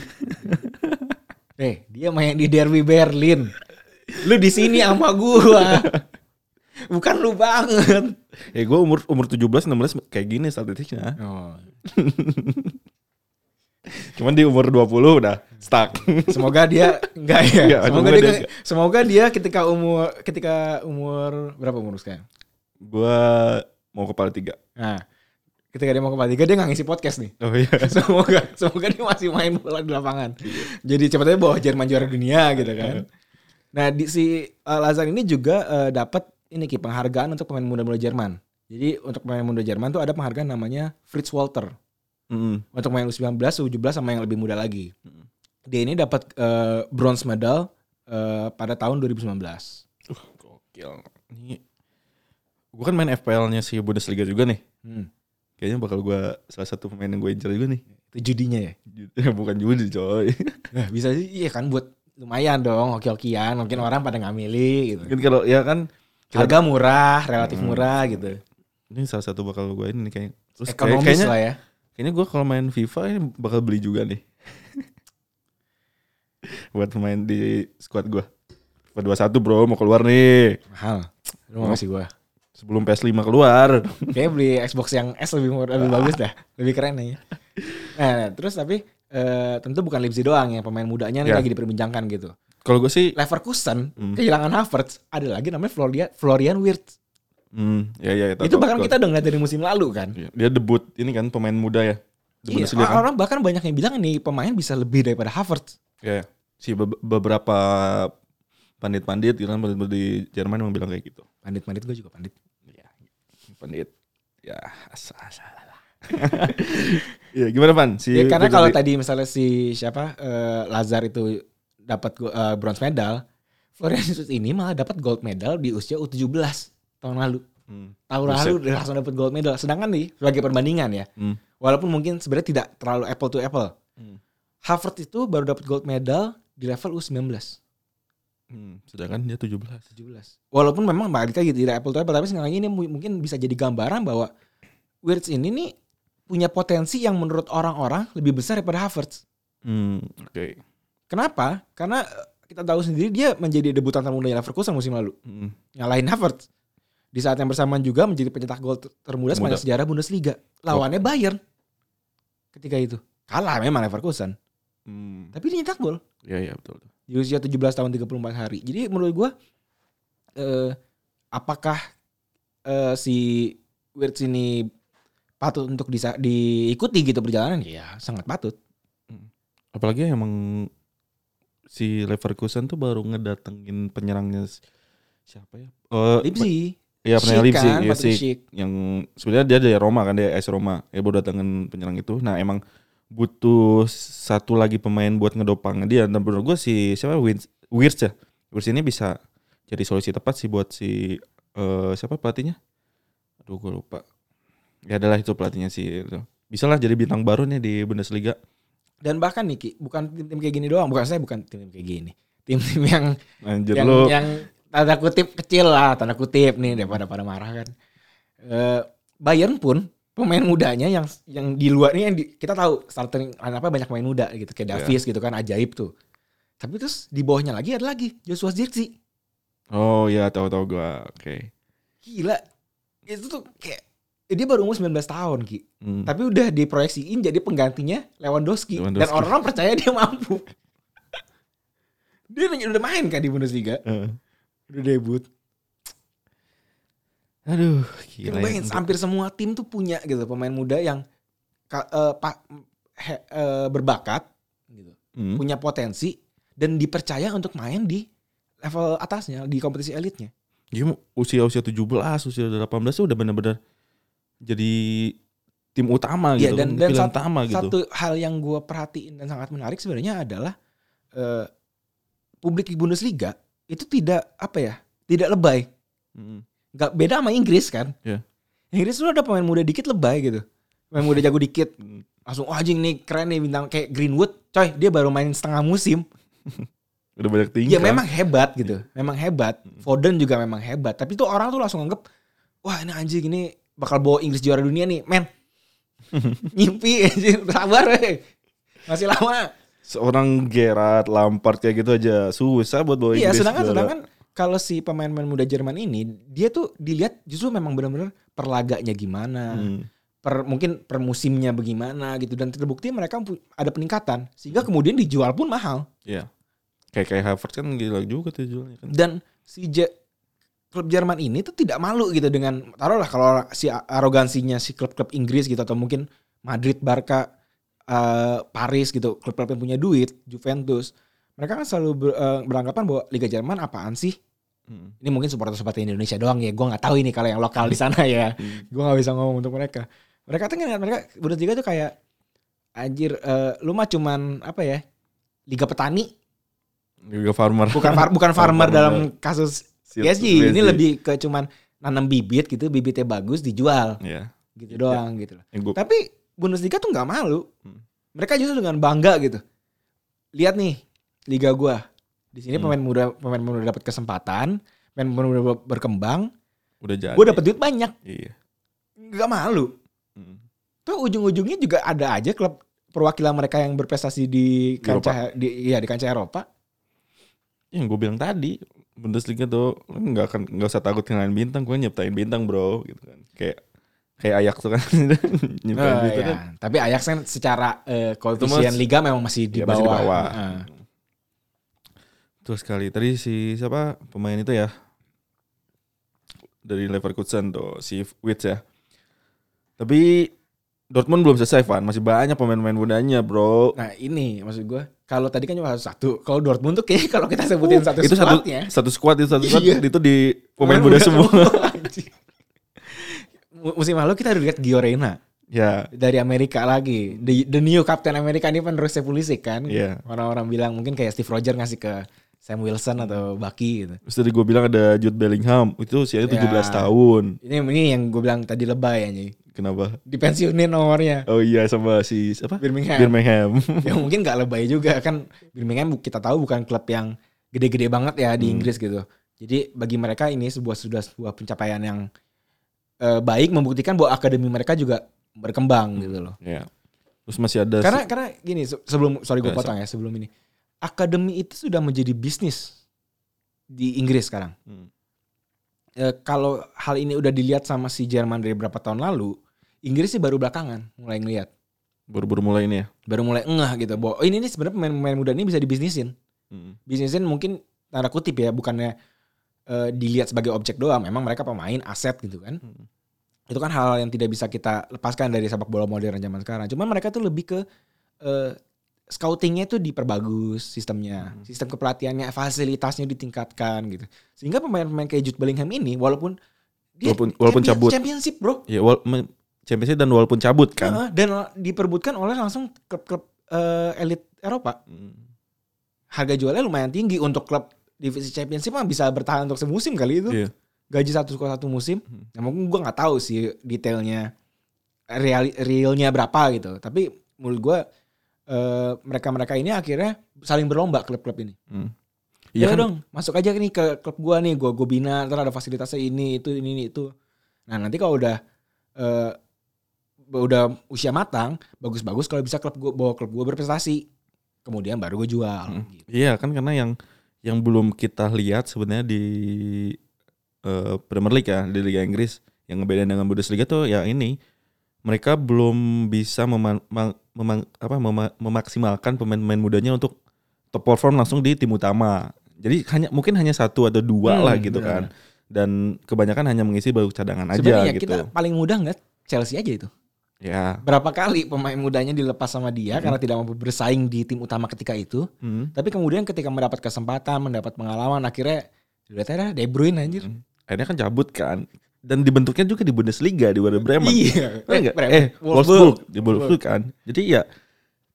Speaker 2: Eh, dia main di Derby Berlin. Lu di sini sama gua. Bukan lu banget.
Speaker 1: Ya gue umur umur 17 16 kayak gini statistiknya.
Speaker 2: Oh.
Speaker 1: Cuman di umur 20 udah stuck.
Speaker 2: Semoga dia enggak ya.
Speaker 1: Enggak,
Speaker 2: semoga
Speaker 1: semoga
Speaker 2: dia,
Speaker 1: dia
Speaker 2: semoga dia ketika umur ketika umur berapa umur sekarang?
Speaker 1: gue mau kepala tiga.
Speaker 2: Nah, ketika dia mau ke Palatiga dia nggak ngisi podcast nih.
Speaker 1: Oh iya.
Speaker 2: semoga semoga dia masih main bola di lapangan. Jadi cepatnya bawa Jerman juara dunia gitu kan. Nah di si uh, Lazar ini juga uh, dapat ini ki penghargaan untuk pemain muda-muda Jerman. Jadi untuk pemain muda Jerman tuh ada penghargaan namanya Fritz Walter.
Speaker 1: Mm.
Speaker 2: Untuk main U19, U17 sama yang lebih muda lagi.
Speaker 1: Mm.
Speaker 2: Dia ini dapat uh, bronze medal uh, pada tahun 2019.
Speaker 1: Uh, gokil. Ini gue kan main FPL-nya si Bundesliga juga nih.
Speaker 2: Hmm.
Speaker 1: Kayaknya bakal gue salah satu pemain yang gue incer juga nih.
Speaker 2: Itu judinya ya?
Speaker 1: Bukan judi coy.
Speaker 2: Nah, bisa sih iya kan buat lumayan dong hoki-hokian. Mungkin orang pada nggak milih gitu.
Speaker 1: Mungkin kalau ya kan
Speaker 2: Harga murah, relatif
Speaker 1: Hmm.
Speaker 2: murah gitu.
Speaker 1: ini salah satu bakal gue ini nih kayak terus kayak-
Speaker 2: Ekonomis
Speaker 1: kayaknya
Speaker 2: lah ya.
Speaker 1: kayaknya gue kalau main FIFA ini bakal beli juga nih. Buat main di squad gue. FIFA 21 bro mau keluar nih.
Speaker 2: Mahal. Lu mau kasih gua.
Speaker 1: Sebelum PS5 keluar.
Speaker 2: Kayaknya beli Xbox yang S lebih murah, lebih bagus dah. Lebih keren ya. Nah, terus tapi eh, tentu bukan Leipzig doang ya pemain mudanya ini
Speaker 1: Ya.
Speaker 2: lagi diperbincangkan gitu.
Speaker 1: Kalau gue sih
Speaker 2: Leverkusen
Speaker 1: Hmm.
Speaker 2: kehilangan Havertz, ada lagi namanya Florian Florian Wirtz.
Speaker 1: hmm, ya ya
Speaker 2: Itu bahkan kita udah ngeliat dari musim lalu kan.
Speaker 1: dia debut ini kan pemain muda ya.
Speaker 2: Iya,
Speaker 1: Bundesliga kan?
Speaker 2: orang bahkan banyak yang bilang nih pemain bisa lebih daripada Havertz.
Speaker 1: Ya, ya. Si be- beberapa pandit-pandit gitu kan pandit di Jerman emang bilang kayak gitu.
Speaker 2: Pandit-pandit gue juga pandit.
Speaker 1: Ya, pandit. Ya, asal ya, gimana Pan? Si
Speaker 2: Ya, karena kalau tadi misalnya si siapa eh, Lazar itu dapat eh, bronze medal, Florian Wirtz ini malah dapat gold medal di usia U17 tahun lalu.
Speaker 1: Hmm.
Speaker 2: Tahun
Speaker 1: Buset.
Speaker 2: lalu udah langsung dapat gold medal. Sedangkan nih sebagai perbandingan ya,
Speaker 1: Hmm.
Speaker 2: walaupun mungkin sebenarnya tidak terlalu apple to apple.
Speaker 1: Hmm.
Speaker 2: Havertz itu baru dapat gold medal di level U19.
Speaker 1: Hmm, sedangkan dia 17.
Speaker 2: 17. Walaupun memang balik lagi tidak apple to apple, tapi sekarang ini mu- mungkin bisa jadi gambaran bahwa Wirtz ini nih punya potensi yang menurut orang-orang lebih besar daripada Havertz.
Speaker 1: Hmm, oke.
Speaker 2: Kenapa? Karena eh, kita tahu sendiri dia menjadi debutan termudanya Leverkusen musim lalu.
Speaker 1: Hmm.
Speaker 2: Nyalahin Havertz. Di saat yang bersamaan juga menjadi pencetak gol ter- termuda sepanjang
Speaker 1: Termuda.
Speaker 2: sejarah Bundesliga. Lawannya Bayern. Ketika itu. Kalah memang Leverkusen.
Speaker 1: Hmm.
Speaker 2: Tapi dia nyetak gol.
Speaker 1: Ya ya betul.
Speaker 2: Di usia 17 tahun 34 hari. Jadi menurut gua eh, apakah eh, si Wirtz ini patut untuk disa- diikuti gitu perjalanan? Ya sangat patut.
Speaker 1: Apalagi emang si Leverkusen tuh baru ngedatengin penyerangnya siapa ya? Oh,
Speaker 2: Leipzig.
Speaker 1: Iya, penyerang Leipzig,
Speaker 2: kan,
Speaker 1: ya. Schick. yang sebenarnya dia dari Roma kan dia AS Roma ya baru datangin penyerang itu nah emang butuh satu lagi pemain buat ngedopang. Dia dan menurut gue si siapa? Wins Wirtz ya? Wirtz ini bisa jadi solusi tepat sih buat si eh, siapa pelatihnya? Aduh gue lupa. Ya adalah itu pelatihnya sih itu. bisa lah jadi bintang baru nih di Bundesliga.
Speaker 2: Dan bahkan nih Ki, bukan tim-tim kayak gini doang, bukan saya bukan tim-tim kayak gini. Tim-tim yang
Speaker 1: anjir
Speaker 2: yang,
Speaker 1: lu.
Speaker 2: yang tanda kutip kecil lah, tanda kutip nih daripada pada marah kan. Eh Bayern pun pemain mudanya yang yang di luar ini yang di- kita tahu starting apa banyak pemain muda gitu kayak
Speaker 1: Iya.
Speaker 2: Davies gitu kan ajaib tuh. Tapi terus di bawahnya lagi ada lagi Joshua Zirkzee.
Speaker 1: oh ya tahu-tahu gue oke
Speaker 2: Gila. Itu tuh kayak eh, dia baru umur 19 tahun Ki.
Speaker 1: Hmm.
Speaker 2: Tapi udah diproyeksiin jadi penggantinya Lewandowski. Dan
Speaker 1: Lewandowski.
Speaker 2: orang-orang percaya dia mampu. dia udah main kan di Bundesliga.
Speaker 1: Eh.
Speaker 2: Udah debut.
Speaker 1: Aduh gila ya.
Speaker 2: bayangin hampir semua tim tuh punya gitu pemain muda yang eh, pa- he- eh, berbakat gitu.
Speaker 1: Hmm.
Speaker 2: Punya potensi dan dipercaya untuk main di level atasnya di kompetisi elitnya.
Speaker 1: Dia usia-usia 17, usia 18 tuh udah bener-bener jadi tim utama
Speaker 2: Iya,
Speaker 1: gitu.
Speaker 2: dan- dan sat-
Speaker 1: utama gitu.
Speaker 2: Satu hal yang gue perhatiin dan sangat menarik sebenarnya adalah eh, publik di Bundesliga itu tidak apa ya, tidak lebay.
Speaker 1: Mm.
Speaker 2: Gak beda sama Inggris kan?
Speaker 1: Iya.
Speaker 2: Inggris tuh ada pemain muda dikit lebay gitu. Pemain muda jago dikit. Langsung oh anjing nih keren nih bintang kayak Greenwood. Coy, dia baru main setengah musim.
Speaker 1: Udah banyak tingkah.
Speaker 2: Ya memang hebat gitu. Memang hebat. Foden juga memang hebat. Tapi tuh orang tuh langsung anggap wah ini anjing ini bakal bawa Inggris juara dunia nih, men. Nyimpi anjing, sabar weh. Masih lama.
Speaker 1: Seorang Gerard, Lampard kayak gitu aja susah buat bawa
Speaker 2: Iya,
Speaker 1: Inggris.
Speaker 2: sedangkan
Speaker 1: juara.
Speaker 2: sedangkan kalau si pemain-pemain muda Jerman ini dia tuh dilihat justru memang benar-benar perlaganya gimana.
Speaker 1: Hmm.
Speaker 2: per mungkin per musimnya bagaimana gitu dan terbukti mereka ada peningkatan sehingga kemudian dijual pun mahal
Speaker 1: Iya. Kayak kayak Havertz kan gila juga tuh jualnya kan.
Speaker 2: dan si J klub Jerman ini tuh tidak malu gitu dengan taruhlah kalau si arogansinya si klub-klub Inggris gitu atau mungkin Madrid, Barca, eh, Paris gitu, klub-klub yang punya duit, Juventus, mereka kan selalu ber- eh, beranggapan bahwa Liga Jerman apaan sih?
Speaker 1: Hmm.
Speaker 2: Ini mungkin supporter-supporter Indonesia doang ya, gue nggak tahu ini kalau yang lokal di sana ya, gue nggak bisa ngomong untuk mereka. Mereka tuh ngeliat mereka Bundesliga tuh kayak anjir, eh, lu mah cuman apa ya? Liga petani,
Speaker 1: Juga farmer.
Speaker 2: bukan far- bukan farmer
Speaker 1: Farmer
Speaker 2: dalam kasus PSG. Ini lebih ke cuman nanam bibit gitu, bibitnya bagus dijual
Speaker 1: ya.
Speaker 2: gitu doang gitu loh.
Speaker 1: Yang gua-
Speaker 2: Tapi Bundesliga tuh nggak malu.
Speaker 1: Hmm.
Speaker 2: Mereka justru dengan bangga gitu. Lihat nih liga gua. Di sini
Speaker 1: Hmm.
Speaker 2: pemain muda pemain muda dapat kesempatan, pemain muda berkembang,
Speaker 1: udah jadi.
Speaker 2: gua dapat duit banyak.
Speaker 1: Iya.
Speaker 2: Nggak malu.
Speaker 1: Hmm.
Speaker 2: Tuh ujung-ujungnya juga ada aja klub perwakilan mereka yang berprestasi di kancah di iya di kancah Eropa.
Speaker 1: Yang gue bilang tadi, Bundesliga tuh nggak akan nggak usah takut kehilangan bintang, gue nyiptain bintang bro, gitu kan. Kayak kayak Ajax tuh kan nyiptain
Speaker 2: Eh,
Speaker 1: bintang
Speaker 2: ya.
Speaker 1: kan.
Speaker 2: Tapi Ajax kan secara eh, koefisien liga memang masih di
Speaker 1: Ya,
Speaker 2: bawah.
Speaker 1: masih di bawah.
Speaker 2: Heeh.
Speaker 1: Terus sekali tadi si siapa pemain itu ya dari Leverkusen tuh si Witz ya. Tapi Dortmund belum selesai Van, masih banyak pemain-pemain mudanya bro.
Speaker 2: Nah ini maksud gue kalau tadi kan cuma satu, kalau Dortmund tuh kayaknya kalau kita sebutin satu
Speaker 1: Uh, itu satu satu squad itu satu squad
Speaker 2: Iya.
Speaker 1: itu di pemain muda semua.
Speaker 2: Musim lalu kita udah lihat Gio Reyna
Speaker 1: ya,
Speaker 2: dari Amerika lagi, the, the new Captain America ini penerusnya Pulisic kan.
Speaker 1: iya.
Speaker 2: Orang-orang bilang mungkin kayak Steve Rogers ngasih ke Sam Wilson atau Bucky gitu.
Speaker 1: Terus tadi gue bilang ada Jude Bellingham, itu usianya 17
Speaker 2: Ya.
Speaker 1: tahun.
Speaker 2: Ini ini yang gue bilang tadi lebay aja.
Speaker 1: Kenapa?
Speaker 2: Dipensiunin nomornya
Speaker 1: Oh iya sama si siapa?
Speaker 2: Birmingham.
Speaker 1: Birmingham.
Speaker 2: ya mungkin nggak lebay juga kan Birmingham kita tahu bukan klub yang gede-gede banget ya di
Speaker 1: Hmm.
Speaker 2: Inggris gitu. Jadi bagi mereka ini sebuah sudah sebuah pencapaian yang eh, baik membuktikan bahwa akademi mereka juga berkembang gitu loh.
Speaker 1: ya. Terus masih ada
Speaker 2: Karena karena gini se- sebelum sorry gue
Speaker 1: Eh,
Speaker 2: potong ya sebelum ini akademi itu sudah menjadi bisnis di Inggris sekarang.
Speaker 1: Hmm.
Speaker 2: Eh, kalau hal ini udah dilihat sama si Jerman dari berapa tahun lalu, Inggris sih baru belakangan mulai ngelihat,
Speaker 1: baru-baru mulai ini ya.
Speaker 2: baru mulai ngeh gitu bahwa oh, ini nih sebenarnya pemain-pemain muda ini bisa dibisnisin.
Speaker 1: Hmm.
Speaker 2: bisnisnya mungkin tanda kutip ya bukannya eh, dilihat sebagai objek doang memang mereka pemain aset gitu kan
Speaker 1: Hmm.
Speaker 2: itu kan hal yang tidak bisa kita lepaskan dari sepak bola modern zaman sekarang cuman mereka tuh lebih ke eh, scoutingnya tuh diperbagus sistemnya
Speaker 1: Hmm.
Speaker 2: sistem kepelatihannya fasilitasnya ditingkatkan gitu sehingga pemain-pemain kayak Jude Bellingham ini walaupun dia
Speaker 1: Walaupun- walaupun
Speaker 2: champion-
Speaker 1: cabut.
Speaker 2: championship bro
Speaker 1: Ya wal Championship dan walaupun cabut kan.
Speaker 2: Heeh, dan diperbutkan oleh langsung klub-klub eh, elit Eropa
Speaker 1: Hmm.
Speaker 2: harga jualnya lumayan tinggi untuk klub divisi championship mah bisa bertahan untuk semusim kali itu
Speaker 1: Iya.
Speaker 2: gaji satu satu musim
Speaker 1: Hmm.
Speaker 2: nah, mungkin gue nggak tahu sih detailnya real realnya berapa gitu tapi menurut gue mereka mereka ini akhirnya saling berlomba klub-klub ini
Speaker 1: Hmm.
Speaker 2: Iya
Speaker 1: Iya kan?
Speaker 2: dong masuk aja nih ke klub gue nih gue gue bina ntar ada fasilitasnya ini itu ini ini itu nah nanti kalau udah eh, udah usia matang bagus-bagus kalau bisa klub gue bawa klub gue berprestasi kemudian baru gue jual
Speaker 1: Hmm.
Speaker 2: gitu.
Speaker 1: Iya kan karena yang yang belum kita lihat sebenarnya di eh, Premier League ya di Liga Inggris yang ngebedain dengan Bundesliga tuh ya ini mereka belum bisa mema- ma- memang- apa, mema- memaksimalkan pemain-pemain mudanya untuk top perform langsung di tim utama. Jadi hanya mungkin hanya satu atau dua
Speaker 2: Hmm,
Speaker 1: lah gitu kan. Dan kebanyakan hanya mengisi baru cadangan aja
Speaker 2: Sebenarnya
Speaker 1: gitu.
Speaker 2: kita paling mudah nggak Chelsea aja itu.
Speaker 1: Ya.
Speaker 2: Berapa kali pemain mudanya dilepas sama dia
Speaker 1: Hmm.
Speaker 2: karena tidak mampu bersaing di tim utama ketika itu.
Speaker 1: Hmm.
Speaker 2: Tapi kemudian ketika mendapat kesempatan, mendapat pengalaman, akhirnya udah De Bruyne anjir.
Speaker 1: Hmm. Akhirnya kan cabut kan. Dan dibentuknya juga di Bundesliga di Werder Bremen.
Speaker 2: Iya.
Speaker 1: Eh, enggak?
Speaker 2: Bremen.
Speaker 1: eh
Speaker 2: Wolfsburg.
Speaker 1: Wolfsburg di Wolfsburg kan. Jadi ya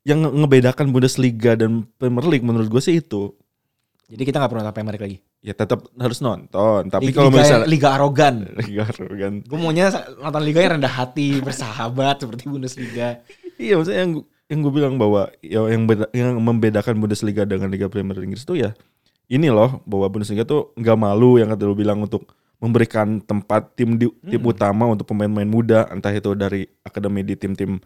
Speaker 1: yang nge- ngebedakan Bundesliga dan Premier League menurut gue sih itu
Speaker 2: Jadi kita nggak perlu nonton Premier League lagi.
Speaker 1: ya tetap harus nonton. Tapi
Speaker 2: Liga,
Speaker 1: kalau misalnya
Speaker 2: liga arogan.
Speaker 1: Liga kan.
Speaker 2: Gue maunya nonton liga yang rendah hati, bersahabat seperti Bundesliga.
Speaker 1: Iya maksudnya yang yang gue bilang bahwa ya yang beda, yang membedakan Bundesliga dengan Liga Premier Inggris tuh ya ini loh bahwa Bundesliga tuh nggak malu yang kata lu bilang untuk memberikan tempat tim di, tim
Speaker 2: Hmm.
Speaker 1: utama untuk pemain-pemain muda entah itu dari akademi di tim-tim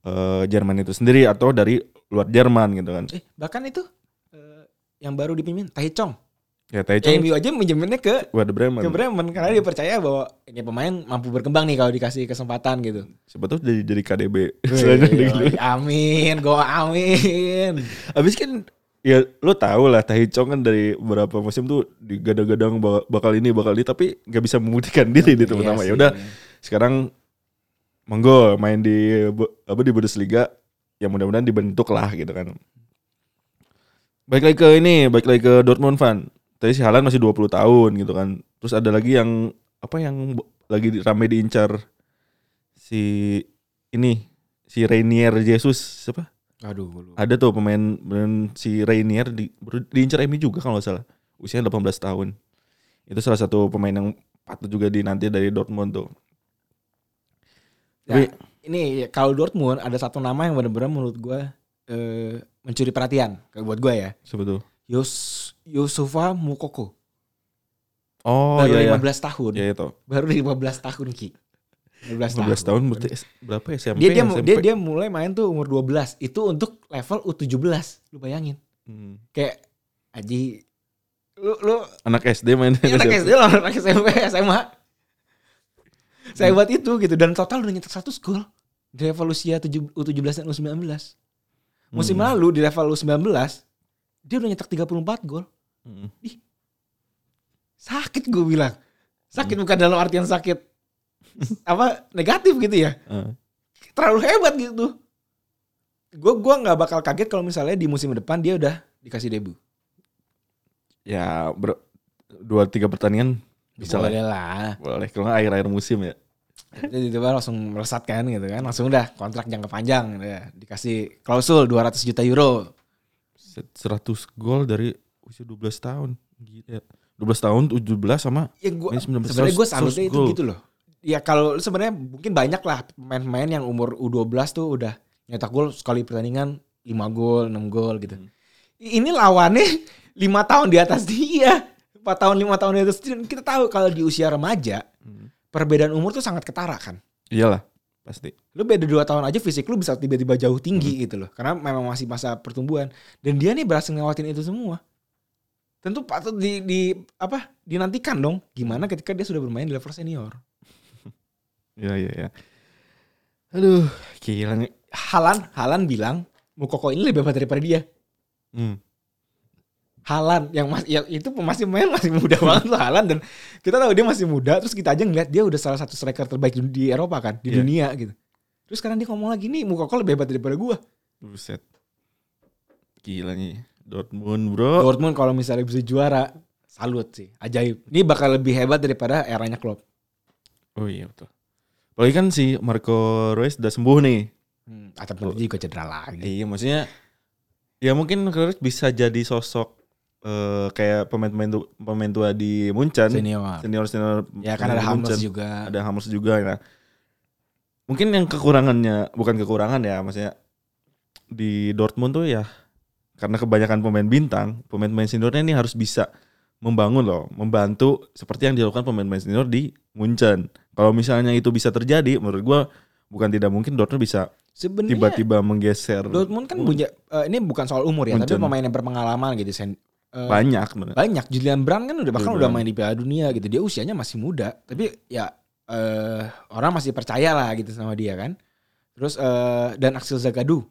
Speaker 1: eh, Jerman itu sendiri atau dari luar Jerman gitu kan.
Speaker 2: Eh, bahkan itu eh, yang baru dipimpin Taechong.
Speaker 1: Ya Taechong
Speaker 2: MU aja minjeminnya ke
Speaker 1: Werder Bremen.
Speaker 2: ke Bremen karena dia percaya bahwa ini pemain mampu berkembang nih kalau dikasih kesempatan gitu.
Speaker 1: Siapa jadi jadi KDB.
Speaker 2: Wih, amin, gue amin.
Speaker 1: Abis kan ya lo tau lah Tahi Chong kan dari beberapa musim tuh digadang-gadang bak- bakal ini bakal ini tapi nggak bisa membuktikan diri di
Speaker 2: Iya
Speaker 1: pertama
Speaker 2: sih.
Speaker 1: ya udah sekarang monggo main di apa di Bundesliga. Ya mudah-mudahan dibentuk lah gitu kan. Baik lagi ke ini baik lagi ke Dortmund fan tadi si Haaland masih 20 tahun gitu kan. Terus ada lagi yang apa yang lagi rame diincar si ini si Rainier Jesus siapa
Speaker 2: Aduh,
Speaker 1: ada tuh pemain, pemain si Rainier di, diincar MU juga kalau nggak salah. Usianya 18 tahun. Itu salah satu pemain yang patut juga dinanti dari Dortmund tuh.
Speaker 2: Ya, ini ya, kalau Dortmund ada satu nama yang benar-benar menurut gue eh, mencuri perhatian kayak buat gue ya.
Speaker 1: Tuh?
Speaker 2: Yos Yusufa Mukoko.
Speaker 1: Oh
Speaker 2: baru
Speaker 1: iya iya.
Speaker 2: 15 tahun.
Speaker 1: Ya itu.
Speaker 2: Baru 15 tahun Ki. 15 tahun.
Speaker 1: 15 tahun berarti berapa ya SMP?
Speaker 2: Dia dia,
Speaker 1: SMP?
Speaker 2: dia dia mulai main tuh umur 12. Itu untuk level U17. Lu bayangin.
Speaker 1: Hmm.
Speaker 2: Kayak Aji lu lu
Speaker 1: Anak SD main.
Speaker 2: Iya, anak SD lah, anak SMP, SMA. Saya buat itu gitu dan total udah nyetak 100 gol di level usia 7, U17 dan U19. Musim
Speaker 1: Hmm.
Speaker 2: lalu di level U19 dia udah nyetak 34 gol.
Speaker 1: Hmm.
Speaker 2: Sakit gue bilang. Sakit bukan dalam artian sakit apa negatif gitu ya.
Speaker 1: Ah.
Speaker 2: Terlalu hebat gitu. Gue gua nggak bakal kaget kalau misalnya di musim depan dia udah dikasih debut.
Speaker 1: Ya ber, dua tiga pertandingan bisa lah.
Speaker 2: Boleh lah.
Speaker 1: Boleh kalau nggak akhir-akhir musim ya.
Speaker 2: Jadi tiba langsung melesat kan gitu kan. Langsung udah kontrak jangka panjang gitu ya. Dikasih klausul 200 juta euro.
Speaker 1: Set 100 gol dari usia 12 tahun. Gila. 12 tahun 17 sama
Speaker 2: Ya gua
Speaker 1: Main 19
Speaker 2: sebenarnya gue
Speaker 1: 100
Speaker 2: salutnya itu gitu loh. Ya kalau sebenarnya mungkin banyak lah pemain-pemain yang umur U12 tuh udah nyetak gol sekali pertandingan 5 gol, 6 gol gitu.
Speaker 1: Hmm.
Speaker 2: Ini lawannya 5 tahun di atas dia. 4 tahun, 5 tahun di atas dia. Kita tahu kalau di usia remaja
Speaker 1: Hmm.
Speaker 2: perbedaan umur tuh sangat ketara kan.
Speaker 1: iyalah pasti.
Speaker 2: Lu beda 2 tahun aja fisik lu bisa tiba-tiba jauh
Speaker 1: Hmm.
Speaker 2: tinggi gitu loh. Karena memang masih masa pertumbuhan. Dan dia nih berhasil ngelewatin itu semua. Tentu patut di, di apa dinantikan dong. Gimana ketika dia sudah bermain di level senior.
Speaker 1: Iya iya iya. Aduh, gila nih.
Speaker 2: Halan, Halan bilang Mukoko ini lebih hebat daripada dia.
Speaker 1: Hmm.
Speaker 2: Halan yang masih ya, itu masih main masih muda banget tuh Halan dan kita tahu dia masih muda terus kita aja ngeliat dia udah salah satu striker terbaik di, Eropa kan di
Speaker 1: Iya.
Speaker 2: dunia gitu. Terus sekarang dia ngomong lagi nih Mukoko lebih hebat daripada gua.
Speaker 1: Buset. Gila nih. Dortmund, Bro.
Speaker 2: Dortmund kalau misalnya bisa juara salut sih, ajaib. Ini bakal lebih hebat daripada eranya Klopp.
Speaker 1: Oh iya betul. Apalagi kan si Marco Reus udah sembuh nih.
Speaker 2: Hmm, atau nanti juga cedera lagi.
Speaker 1: Iya, maksudnya ya mungkin Marco Reus bisa jadi sosok eh, kayak pemain-pemain tu- pemain tua di Munchen.
Speaker 2: Senior.
Speaker 1: Senior senior.
Speaker 2: Ya kan ada Hammers juga.
Speaker 1: Ada Hammers juga ya. Mungkin yang kekurangannya bukan kekurangan ya, maksudnya di Dortmund tuh ya karena kebanyakan pemain bintang, pemain-pemain seniornya ini harus bisa membangun loh, membantu seperti yang dilakukan pemain-pemain senior di Munchen. Kalau misalnya itu bisa terjadi, menurut gua bukan tidak mungkin Dortmund bisa
Speaker 2: Sebenarnya
Speaker 1: tiba-tiba menggeser
Speaker 2: Dortmund kan punya eh, ini bukan soal umur ya, tapi
Speaker 1: Munchen.
Speaker 2: pemain yang berpengalaman gitu. Sen, eh,
Speaker 1: banyak bener.
Speaker 2: banyak Julian Brand kan udah bahkan
Speaker 1: Julian
Speaker 2: udah main di Piala Dunia gitu. Dia usianya masih muda, tapi ya eh orang masih percaya lah gitu sama dia kan. Terus eh dan Axel Zagadou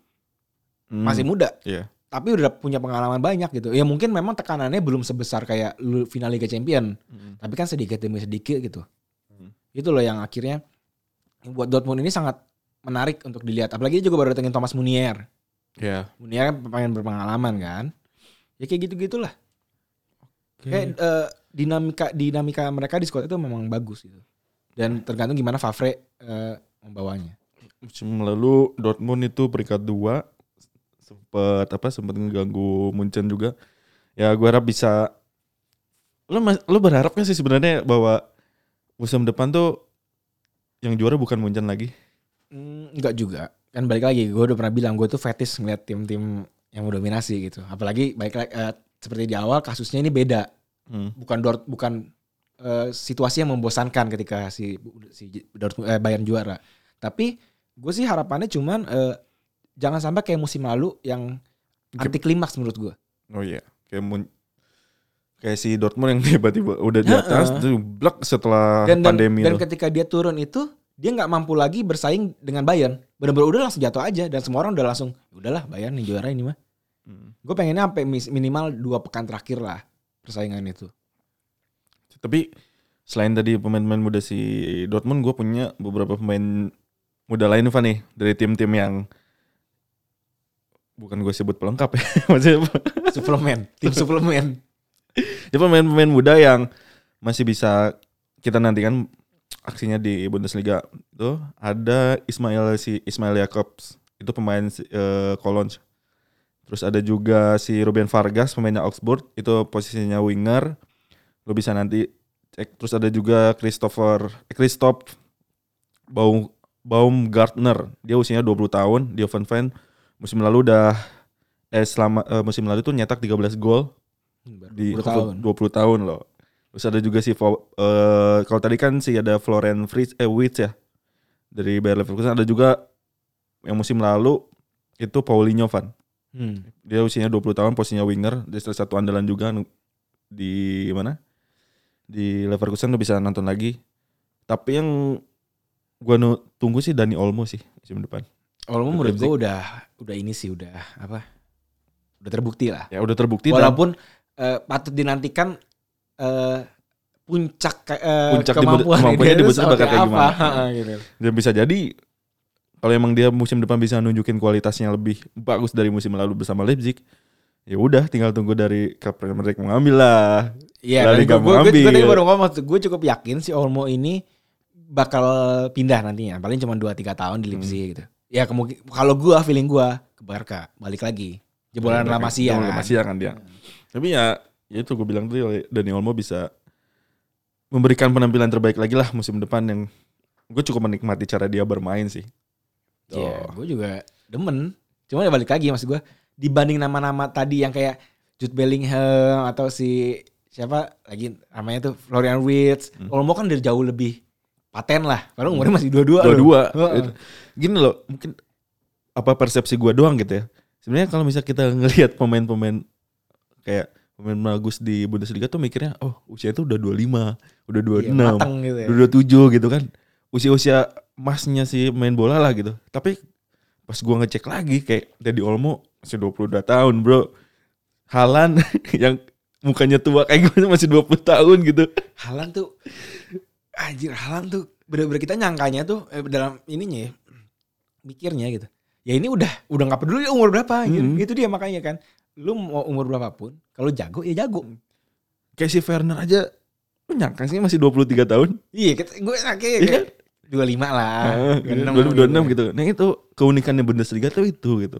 Speaker 1: Hmm,
Speaker 2: masih muda,
Speaker 1: Iya.
Speaker 2: Tapi udah punya pengalaman banyak gitu. Ya mungkin memang tekanannya belum sebesar kayak final Liga Champion,
Speaker 1: Hmm.
Speaker 2: tapi kan sedikit demi sedikit gitu.
Speaker 1: Hmm.
Speaker 2: Itu loh yang akhirnya buat Dortmund ini sangat menarik untuk dilihat. Apalagi dia juga baru datengin Thomas Munier.
Speaker 1: Iya.
Speaker 2: Munier kan pemain berpengalaman kan. Ya kayak gitu-gitulah.
Speaker 1: Oke.
Speaker 2: Kayak eh, dinamika dinamika mereka di squad itu memang bagus gitu. Dan tergantung gimana Favre eh, membawanya.
Speaker 1: musim lalu Dortmund itu peringkat dua sempet apa sempat ngeganggu Munchen juga ya gue harap bisa lo lo berharap kan sih sebenarnya bahwa musim depan tuh yang juara bukan Munchen lagi
Speaker 2: Hmm, enggak juga. Kan balik lagi, gue udah pernah bilang gue tuh fetish ngeliat tim-tim yang mendominasi gitu. Apalagi baik lagi eh, seperti di awal kasusnya ini beda.
Speaker 1: hmm.
Speaker 2: Bukan Dort bukan eh, situasi yang membosankan ketika si si Dortmund eh, Bayern juara. Tapi gue sih harapannya cuman eh, jangan sampai kayak musim lalu yang anti klimaks menurut gue.
Speaker 1: oh iya kayak Mun kayak si Dortmund yang tiba-tiba udah di atas tuh blak setelah
Speaker 2: Dan, dan,
Speaker 1: pandemi
Speaker 2: dan
Speaker 1: tuh.
Speaker 2: ketika dia turun itu dia nggak mampu lagi bersaing dengan Bayern. Benar-benar udah langsung jatuh aja dan semua orang udah langsung "Ya udahlah Bayern nih juara ini mah.
Speaker 1: Hmm.
Speaker 2: Gue pengennya sampai minimal dua pekan terakhir lah persaingan itu.
Speaker 1: Tapi selain tadi pemain-pemain muda si Dortmund, gue punya beberapa pemain muda lain Van nih dari tim-tim yang bukan gue sebut pelengkap ya, maksudnya
Speaker 2: suplemen, tim suplemen.
Speaker 1: dia pemain-pemain muda yang masih bisa kita nantikan aksinya di Bundesliga. Tuh ada Ismail si Ismail Jakobs itu pemain eh, Cologne. Terus ada juga si Ruben Vargas pemainnya Augsburg itu posisinya winger. Lo bisa nanti cek. Terus ada juga Christopher eh, Christoph Baum Baumgartner. Dia usianya 20 tahun di Hoffenheim. Musim lalu udah eh selama eh, musim lalu tuh nyetak 13 gol di
Speaker 2: 20 tahun.
Speaker 1: 20 tahun loh. Terus ada juga si eh, kalau tadi kan sih ada Florian Fritz eh Witz ya dari Bayer Leverkusen ada juga yang musim lalu itu Paulinho Van.
Speaker 2: Hmm.
Speaker 1: Dia usianya 20 tahun posisinya winger, dia salah satu andalan juga di mana? Di Leverkusen lo bisa nonton lagi. Tapi yang gua tunggu sih Dani Olmo sih musim depan.
Speaker 2: Olmo menurut gue udah udah ini sih udah apa? Udah terbukti lah.
Speaker 1: Ya udah terbukti dan
Speaker 2: Walaupun eh, patut dinantikan eh, puncak eh,
Speaker 1: Puncak di-
Speaker 2: kemampuan
Speaker 1: kemampuannya
Speaker 2: dia
Speaker 1: di Bundesliga bakal kayak gimana.
Speaker 2: gitu.
Speaker 1: dia bisa jadi kalau emang dia musim depan bisa nunjukin kualitasnya lebih bagus dari musim lalu bersama Leipzig ya udah tinggal tunggu dari Kapan mereka mengambil lah
Speaker 2: Iya,
Speaker 1: Liga
Speaker 2: gue gue
Speaker 1: mengambil.
Speaker 2: tadi baru ngomong, gue cukup yakin si Olmo ini bakal pindah nantinya, paling cuma 2-3 tahun di Leipzig
Speaker 1: Hmm.
Speaker 2: gitu. Ya kemungkinan kalau gue feeling gue ke Barca balik lagi jebolan La Masia
Speaker 1: Jebolan La
Speaker 2: kan.
Speaker 1: Masia kan dia tapi ya ya itu gue bilang tadi Dani Olmo bisa memberikan penampilan terbaik lagi lah musim depan yang gue cukup menikmati cara dia bermain sih
Speaker 2: Iya,
Speaker 1: Oh.
Speaker 2: gue juga demen. Cuma ya balik lagi maksud gue dibanding nama-nama tadi yang kayak Jude Bellingham atau si siapa lagi namanya tuh Florian Wirtz,
Speaker 1: Hmm.
Speaker 2: Olmo kan dari jauh lebih paten lah. Padahal umurnya masih dua-dua.
Speaker 1: dua-dua. Gini loh mungkin apa persepsi gue doang gitu ya. Sebenarnya kalau misalnya kita ngelihat pemain-pemain kayak pemain bagus di Bundesliga tuh mikirnya oh usia itu udah 25 udah 26
Speaker 2: Iya, mateng gitu ya.
Speaker 1: udah 27 gitu kan. Usia-usia emasnya si main bola lah gitu. Tapi pas gua ngecek lagi kayak Dedi Olmo masih 22 tahun bro. Halan yang mukanya tua kayak gue masih 20 tahun gitu.
Speaker 2: Halan tuh anjir Halan tuh bener-bener kita nyangkanya tuh eh, dalam ininya ya mikirnya gitu. Ya ini udah udah nggak peduli umur berapa gitu.
Speaker 1: Hmm.
Speaker 2: Itu dia makanya kan. Lu mau umur berapapun, kalau jago ya jago.
Speaker 1: kayak si Werner aja lu nyangka sih masih 23 tahun
Speaker 2: Iya, kita- gue kayak
Speaker 1: Iya kan?
Speaker 2: dua lima lah.
Speaker 1: Ah,
Speaker 2: 26
Speaker 1: 26 gitu. Nah itu keunikannya Bundesliga tuh itu gitu.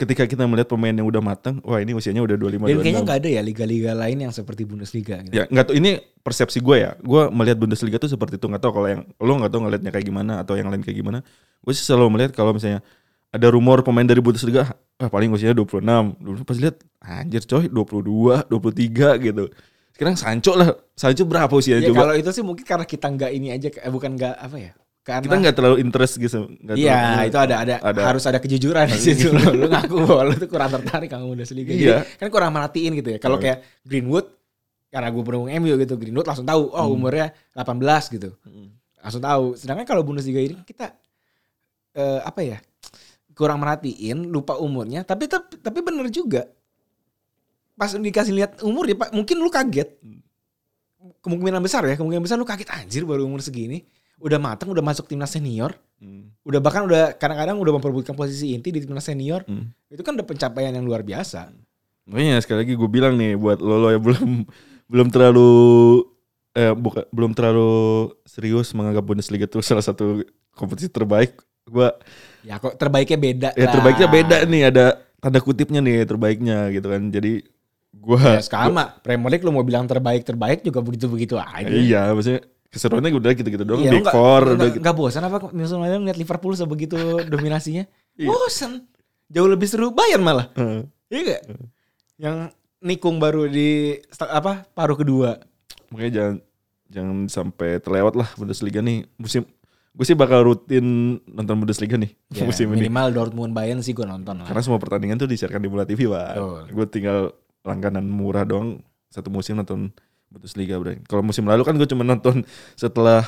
Speaker 1: Ketika kita melihat pemain yang udah matang, wah ini usianya udah 25
Speaker 2: Dan kayaknya
Speaker 1: 26.
Speaker 2: nggak ada ya liga-liga lain yang seperti Bundesliga gitu.
Speaker 1: Ya nggak tahu ini persepsi gue ya. Gue melihat Bundesliga tuh seperti itu nggak tahu kalau yang lo nggak tahu ngelihatnya kayak gimana atau yang lain kayak gimana. Gue sih selalu melihat kalau misalnya ada rumor pemain dari Bundesliga, ah paling usianya 26. Dulu pas lihat anjir coy 22, 23 gitu. Sekarang Sancho lah. Sancho berapa usianya
Speaker 2: Ya
Speaker 1: coba?
Speaker 2: kalau itu sih mungkin karena kita nggak ini aja, eh, bukan nggak apa ya? Karena
Speaker 1: Kita nggak terlalu interest gitu.
Speaker 2: Iya, itu ada, ada
Speaker 1: ada.
Speaker 2: harus ada kejujuran di situ. lu, ngaku bahwa lu tuh kurang tertarik sama Bundesliga. Jadi,
Speaker 1: Iya.
Speaker 2: kan kurang merhatiin gitu ya. Kalau
Speaker 1: Hmm.
Speaker 2: kayak Greenwood karena gue pendukung MU gitu, Greenwood langsung tahu oh
Speaker 1: Hmm.
Speaker 2: umurnya 18 gitu.
Speaker 1: Hmm.
Speaker 2: Langsung tahu. Sedangkan kalau Bundesliga ini kita eh, apa ya? kurang merhatiin, lupa umurnya, tapi tapi, tapi bener juga. Pas dikasih lihat umur ya, Pak, mungkin lu kaget. Kemungkinan besar ya, kemungkinan besar lu kaget anjir baru umur segini. Udah matang, udah masuk timnas senior
Speaker 1: Hmm.
Speaker 2: udah bahkan udah kadang-kadang udah memperbutkan posisi inti di timnas senior
Speaker 1: Hmm.
Speaker 2: itu kan udah pencapaian yang luar biasa
Speaker 1: Makanya sekali lagi gue bilang nih buat lo, lo yang belum belum terlalu eh bukan belum terlalu serius menganggap Bundesliga itu salah satu kompetisi terbaik. Gua
Speaker 2: ya kok terbaiknya beda
Speaker 1: ya
Speaker 2: lah.
Speaker 1: terbaiknya beda nih ada tanda kutipnya nih terbaiknya gitu kan. Jadi gua
Speaker 2: ya sama Premier League lu mau bilang terbaik terbaik juga begitu begitu aja
Speaker 1: iya maksudnya keseruannya udah gitu-gitu doang
Speaker 2: Iya,
Speaker 1: Big
Speaker 2: nggak-
Speaker 1: Four
Speaker 2: lu
Speaker 1: udah
Speaker 2: nggak
Speaker 1: gitu.
Speaker 2: bosan apa Nelson Mandela ngeliat Liverpool sebegitu dominasinya
Speaker 1: Iya.
Speaker 2: bosan jauh lebih seru Bayern malah
Speaker 1: Heeh.
Speaker 2: iya gak yang nikung baru di apa paruh kedua
Speaker 1: Makanya jangan jangan sampai terlewat lah Bundesliga nih musim gue sih bakal rutin nonton Bundesliga nih
Speaker 2: ya,
Speaker 1: musim ini.
Speaker 2: minimal Dortmund Bayern sih gue nonton lah
Speaker 1: Karena semua pertandingan tuh disiarkan di Bola TV, Pak. Gue tinggal langganan murah doang satu musim nonton Bundesliga, Bro. Kalau musim lalu kan gue cuma nonton setelah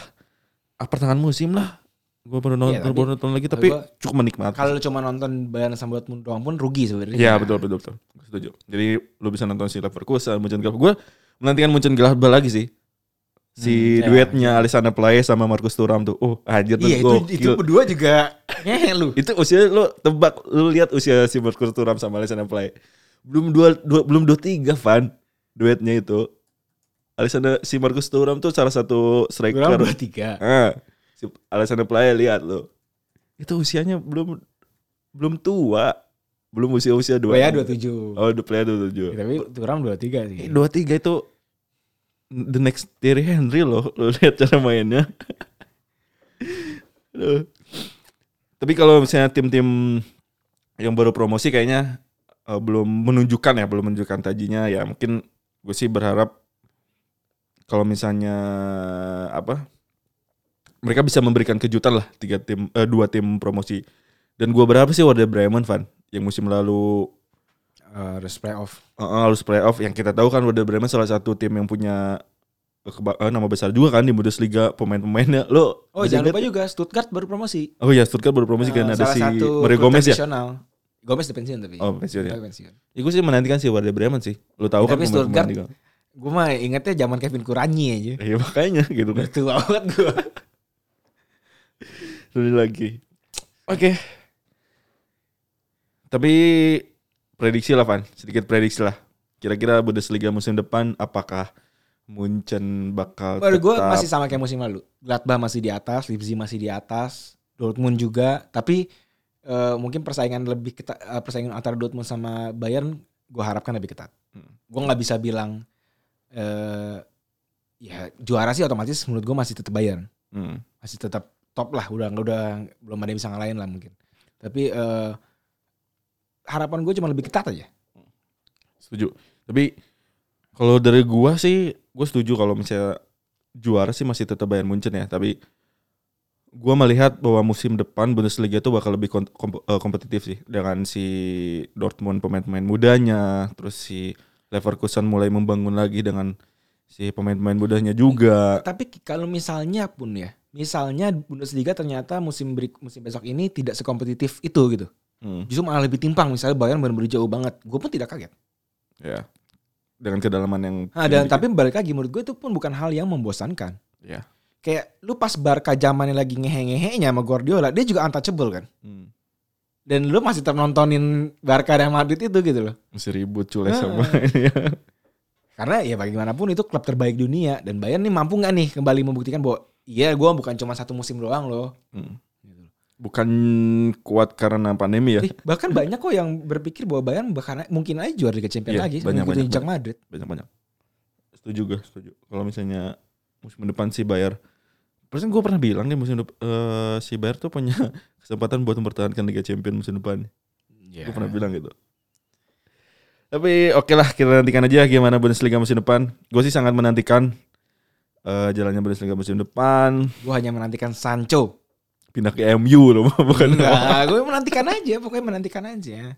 Speaker 1: ah, pertengahan musim lah. Gue baru nonton,
Speaker 2: Iya, tapi-
Speaker 1: baru nonton lagi tapi
Speaker 2: gua-
Speaker 1: cukup menikmati.
Speaker 2: Kalau cuma nonton Bayern sama Dortmund doang pun rugi sebenarnya.
Speaker 1: Iya betul betul betul. Setuju. Jadi lu bisa nonton si Leverkusen, Munchen Gue menantikan Munchen Gladbach lagi sih. Si
Speaker 2: Hmm, iya,
Speaker 1: duetnya Alessandro Playa sama Marcus Thuram tuh. Oh, anjir tuh
Speaker 2: Iya itu itu berdua juga ngehe lu.
Speaker 1: Itu usia lu tebak lu lihat usia si Marcus Thuram sama Alessandro Playa. Belum dua, dua belum dua tiga Van duetnya itu. Alessandro si Marcus Thuram tuh salah satu striker.
Speaker 2: Dua tiga.
Speaker 1: Ah, si Alessandro Playa lihat lo. Itu usianya belum belum tua. Belum usia-usia dua.
Speaker 2: Playa dua tujuh.
Speaker 1: Oh, the Playa dua tujuh.
Speaker 2: Tapi Turam dua tiga sih.
Speaker 1: Dua tiga itu the next Thierry Henry loh. Lo lihat cara mainnya. Aduh. Tapi kalau misalnya tim-tim yang baru promosi kayaknya eh, belum menunjukkan ya, belum menunjukkan tajinya ya. Mungkin gue sih berharap kalau misalnya apa mereka bisa memberikan kejutan lah tiga tim eh, dua tim promosi. Dan gue berharap sih Werder Bremen Van yang musim lalu
Speaker 2: Eh, harus playoff.
Speaker 1: Uh, harus playoff yang kita tahu kan Werder Bremen salah satu tim yang punya uh, uh, nama besar juga kan di Bundesliga pemain-pemainnya lo
Speaker 2: Oh jangan lupa juga Stuttgart baru promosi.
Speaker 1: oh ya Stuttgart baru promosi kan
Speaker 2: Eh,
Speaker 1: ada
Speaker 2: salah
Speaker 1: si Mario Gomez ya.
Speaker 2: Gomez udah pensiun tapi.
Speaker 1: oh pensiun ya
Speaker 2: pensiun.
Speaker 1: ya gue sih menantikan si Werder Bremen sih lo tahu kan
Speaker 2: Tapi
Speaker 1: pemain-pemain
Speaker 2: Stuttgart. Gue mah ingetnya zaman Kevin Kuranyi aja.
Speaker 1: Iya makanya gitu kan
Speaker 2: Tua banget gue.
Speaker 1: Dulu lagi oke tapi prediksi lah Van sedikit prediksi lah kira-kira Bundesliga musim depan apakah Munchen bakal
Speaker 2: Baru gue
Speaker 1: tetap-
Speaker 2: masih sama kayak musim lalu. Gladbach masih di atas, Leipzig masih di atas, Dortmund juga. Tapi eh, mungkin persaingan lebih ketat, eh, persaingan antara Dortmund sama Bayern, gue harapkan lebih ketat.
Speaker 1: Hmm.
Speaker 2: Gue nggak bisa bilang eh ya juara sih otomatis menurut gue masih tetap Bayern,
Speaker 1: Hmm.
Speaker 2: masih tetap top lah. Udah udah belum ada yang bisa ngalahin lah mungkin. Tapi eh harapan gue cuma lebih ketat aja.
Speaker 1: Setuju. Tapi kalau dari gua sih, gue setuju kalau misalnya juara sih masih tetap Bayern Munchen ya. Tapi gua melihat bahwa musim depan Bundesliga itu bakal lebih kom- kom- eh, kompetitif sih dengan si Dortmund pemain-pemain mudanya, terus si Leverkusen mulai membangun lagi dengan si pemain-pemain mudanya juga.
Speaker 2: Tapi kalau misalnya pun ya, misalnya Bundesliga ternyata musim berik, musim besok ini tidak sekompetitif itu gitu.
Speaker 1: Hmm,
Speaker 2: Justru malah lebih timpang misalnya Bayern benar-benar jauh banget. Gue pun tidak kaget.
Speaker 1: ya. Dengan kedalaman yang
Speaker 2: Nah, dan tapi balik lagi menurut gue itu pun bukan hal yang membosankan.
Speaker 1: ya.
Speaker 2: Kayak lu pas Barca zamannya lagi ngehe-ngehenya sama Guardiola, dia juga untouchable kan.
Speaker 1: Hmm.
Speaker 2: Dan lu masih tetap nontonin Barca dan Madrid itu gitu loh.
Speaker 1: Masih ribut cule
Speaker 2: Ah.
Speaker 1: sama ini ya.
Speaker 2: Karena ya bagaimanapun itu klub terbaik dunia dan Bayern nih mampu nggak nih kembali membuktikan bahwa iya gue bukan cuma satu musim doang loh.
Speaker 1: Hmm.
Speaker 2: Gitu loh.
Speaker 1: Bukan kuat karena pandemi ya.
Speaker 2: Eh, bahkan banyak kok yang berpikir bahwa Bayern bahkan mungkin aja juara Liga Champions
Speaker 1: Iya,
Speaker 2: lagi
Speaker 1: banyak, banyak,
Speaker 2: jejak Madrid.
Speaker 1: banyak banyak setuju gue setuju kalau misalnya musim depan si Bayar Persen gue pernah bilang nih musim depan si Bayar tuh punya kesempatan buat mempertahankan Liga Champions musim depan.
Speaker 2: Ya.
Speaker 1: Gue pernah bilang gitu. Tapi oke lah kita nantikan aja gimana Bundesliga musim depan. Gue sih sangat menantikan eh, jalannya Bundesliga musim depan.
Speaker 2: Gue hanya menantikan Sancho.
Speaker 1: Pindah ke MU loh, bukan?
Speaker 2: Enggak, gue menantikan aja, pokoknya menantikan aja.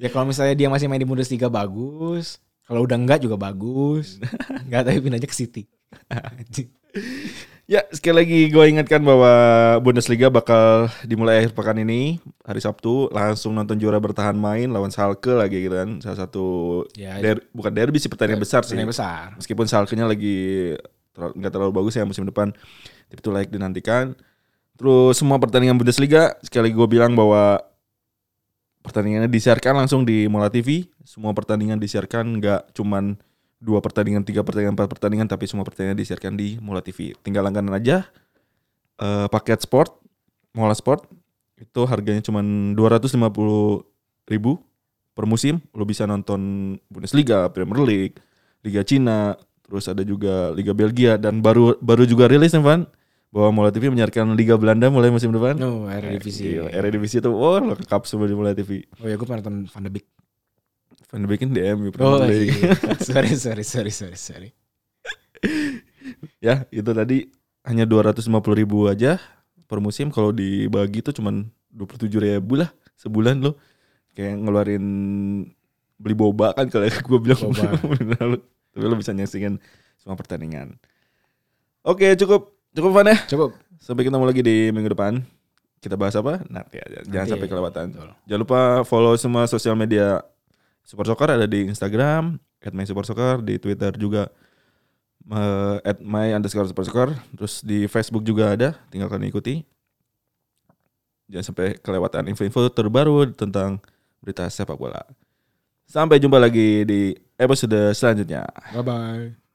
Speaker 2: ya kalau misalnya dia masih main di Bundesliga bagus, kalau udah enggak juga bagus. Enggak tapi pindah aja ke City.
Speaker 1: Ya, sekali lagi gue ingatkan bahwa Bundesliga bakal dimulai akhir pekan ini, hari Sabtu, langsung nonton juara bertahan main lawan Schalke lagi gitu kan. Salah satu
Speaker 2: ya,
Speaker 1: der- bukan derby sih pertandingan besar sih.
Speaker 2: besar.
Speaker 1: Meskipun Schalke-nya lagi nggak terlalu bagus ya musim depan. Tapi itu layak dinantikan. Terus semua pertandingan Bundesliga, sekali lagi gue bilang bahwa pertandingannya disiarkan langsung di Mola TV. Semua pertandingan disiarkan nggak cuman dua pertandingan, tiga pertandingan, empat pertandingan, tapi semua pertandingan disiarkan di Mola TV. Tinggal langganan aja eh, paket sport, Mola Sport. Itu harganya cuman 250 ribu per musim. Lo bisa nonton Bundesliga, Premier League, Liga Cina, terus ada juga Liga Belgia dan baru baru juga rilis nih Van bahwa Mola TV menyiarkan Liga Belanda mulai musim depan.
Speaker 2: No, Eredivisie.
Speaker 1: Gila, Eredivisie itu oh lengkap semua di Mola TV.
Speaker 2: Oh ya gue pernah nonton Van de Beek.
Speaker 1: Van de Beek kan DM
Speaker 2: Oh iya. sorry, sorry, sorry, sorry, sorry.
Speaker 1: ya itu tadi hanya 250 ribu aja per musim kalau dibagi tuh cuman 27 ribu lah sebulan lo kayak ngeluarin beli boba kan kalau gue bilang
Speaker 2: Boba.
Speaker 1: Tapi lo bisa nyaksikan semua pertandingan oke cukup cukup Van ya
Speaker 2: Cukup.
Speaker 1: Sampai ketemu lagi di minggu depan. Kita bahas apa? Nanti aja. Jangan
Speaker 2: Nanti,
Speaker 1: sampai kelewatan.
Speaker 2: betul.
Speaker 1: Jangan lupa follow semua sosial media Super Soccer ada di Instagram, at my Super Soccer, di Twitter juga eh, at my underscore Super Soccer, terus di Facebook juga ada, tinggal kalian ikuti. Jangan sampai kelewatan info-info terbaru tentang berita sepak bola. Sampai jumpa lagi di episode selanjutnya.
Speaker 2: Bye bye.